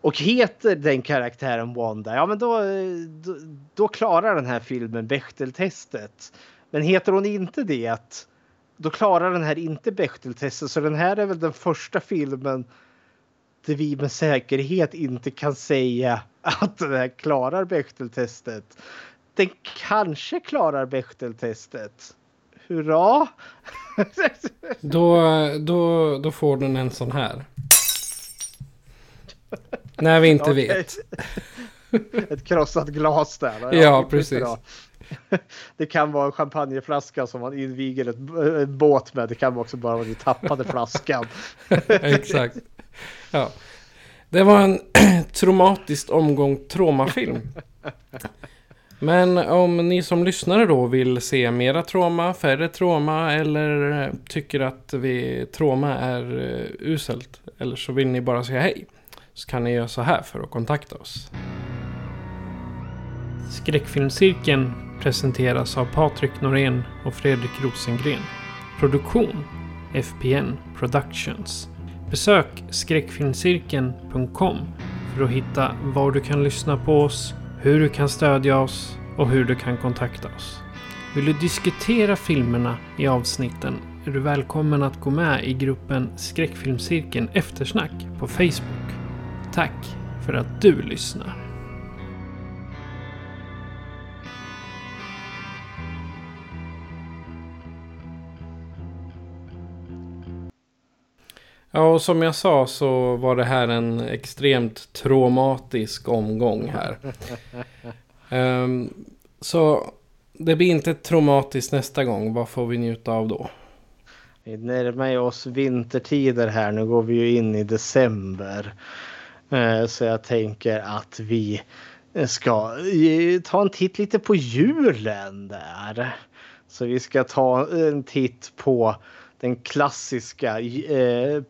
Och heter den karaktären Wanda, ja men då, då, då klarar den här filmen Bechteltestet. Men heter hon inte det, då klarar den här inte Bechteltestet. Så den här är väl den första filmen där vi med säkerhet inte kan säga att den här klarar Bechteltestet. Den kanske klarar Bechteltestet. Hurra! (laughs) då, då, då får den en sån här. När vi inte okay. vet. (laughs) Ett krossat glas där. Ja, ja precis. (laughs) Det kan vara en champagneflaska som man inviger ett, en båt med. Det kan också bara vara vi tappade flaskan. Exakt. Ja. Det var en (clears throat) traumatisk omgång traumafilm. Men om ni som lyssnare då vill se mera trauma, färre trauma eller eh, tycker att vi, trauma är eh, uselt. Eller så vill ni bara säga hej. Så kan ni göra så här för att kontakta oss. Skräckfilmscirkeln presenteras av Patrik Norén och Fredrik Rosengren. Produktion FPN Productions. Besök skräckfilmscirkeln.com för att hitta var du kan lyssna på oss, hur du kan stödja oss och hur du kan kontakta oss. Vill du diskutera filmerna i avsnitten är du välkommen att gå med i gruppen Skräckfilmscirkeln Eftersnack på Facebook. Tack för att du lyssnar. Ja, och som jag sa så var det här en extremt traumatisk omgång här. um, (laughs) så det blir inte traumatiskt nästa gång. Vad får vi njuta av då? Vi närmar oss vintertider här. Nu går vi ju in i december. Uh, så jag tänker att vi ska ta en titt lite på julen där. Så vi ska ta en titt på den klassiska eh,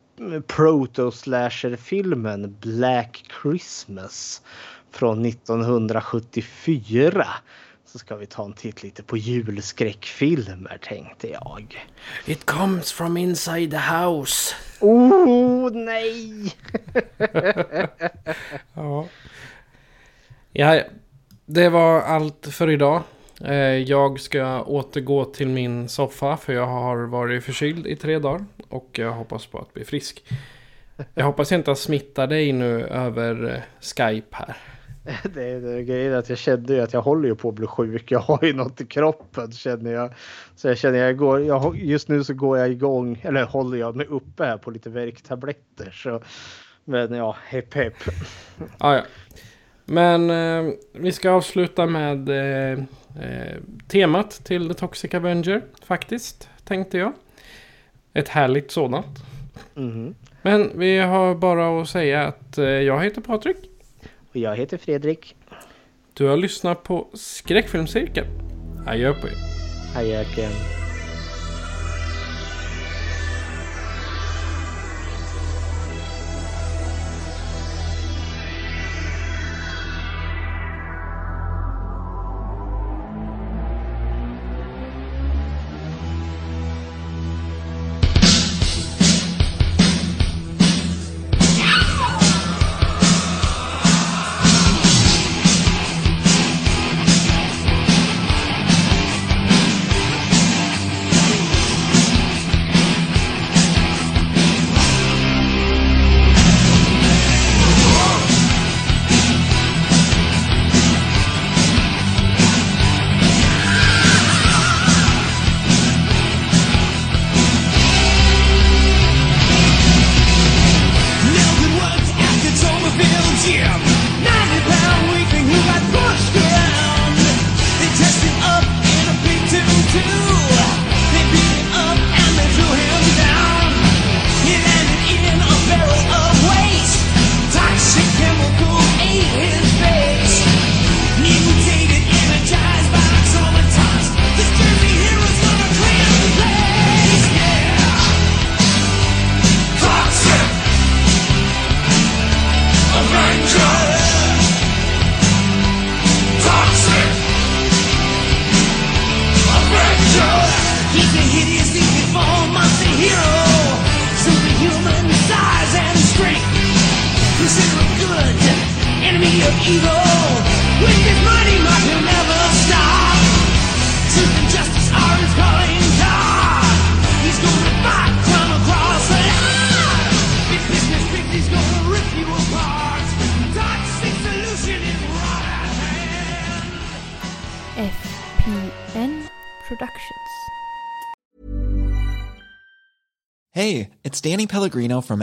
proto-slasher-filmen Black Christmas från 1974 så ska vi ta en titt lite på julskräckfilmer tänkte jag. It comes from inside the house. Oh nej! (laughs) ja. ja, det var allt för idag. Eh, jag ska återgå till min soffa för jag har varit förkyld i tre dagar. Och jag hoppas på att bli frisk. Jag hoppas inte att smitta dig nu över eh, Skype här. (laughs) Det är, det är grejen att jag kände ju att jag håller ju på att bli sjuk. Jag har ju något i kroppen känner jag. Så jag känner jag går, jag, just nu så går jag igång, eller håller jag mig uppe här på lite värktabletter. Så, men ja, hepp hepp. Ah, ja. Men eh, vi ska avsluta med eh, eh, temat till The Toxic Avenger faktiskt, tänkte jag. Ett härligt sådant. Mm. Men vi har bara att säga att eh, jag heter Patrik. Och jag heter Fredrik. Du har lyssnat på Skräckfilmscirkeln. Adjö på er. Adjöken.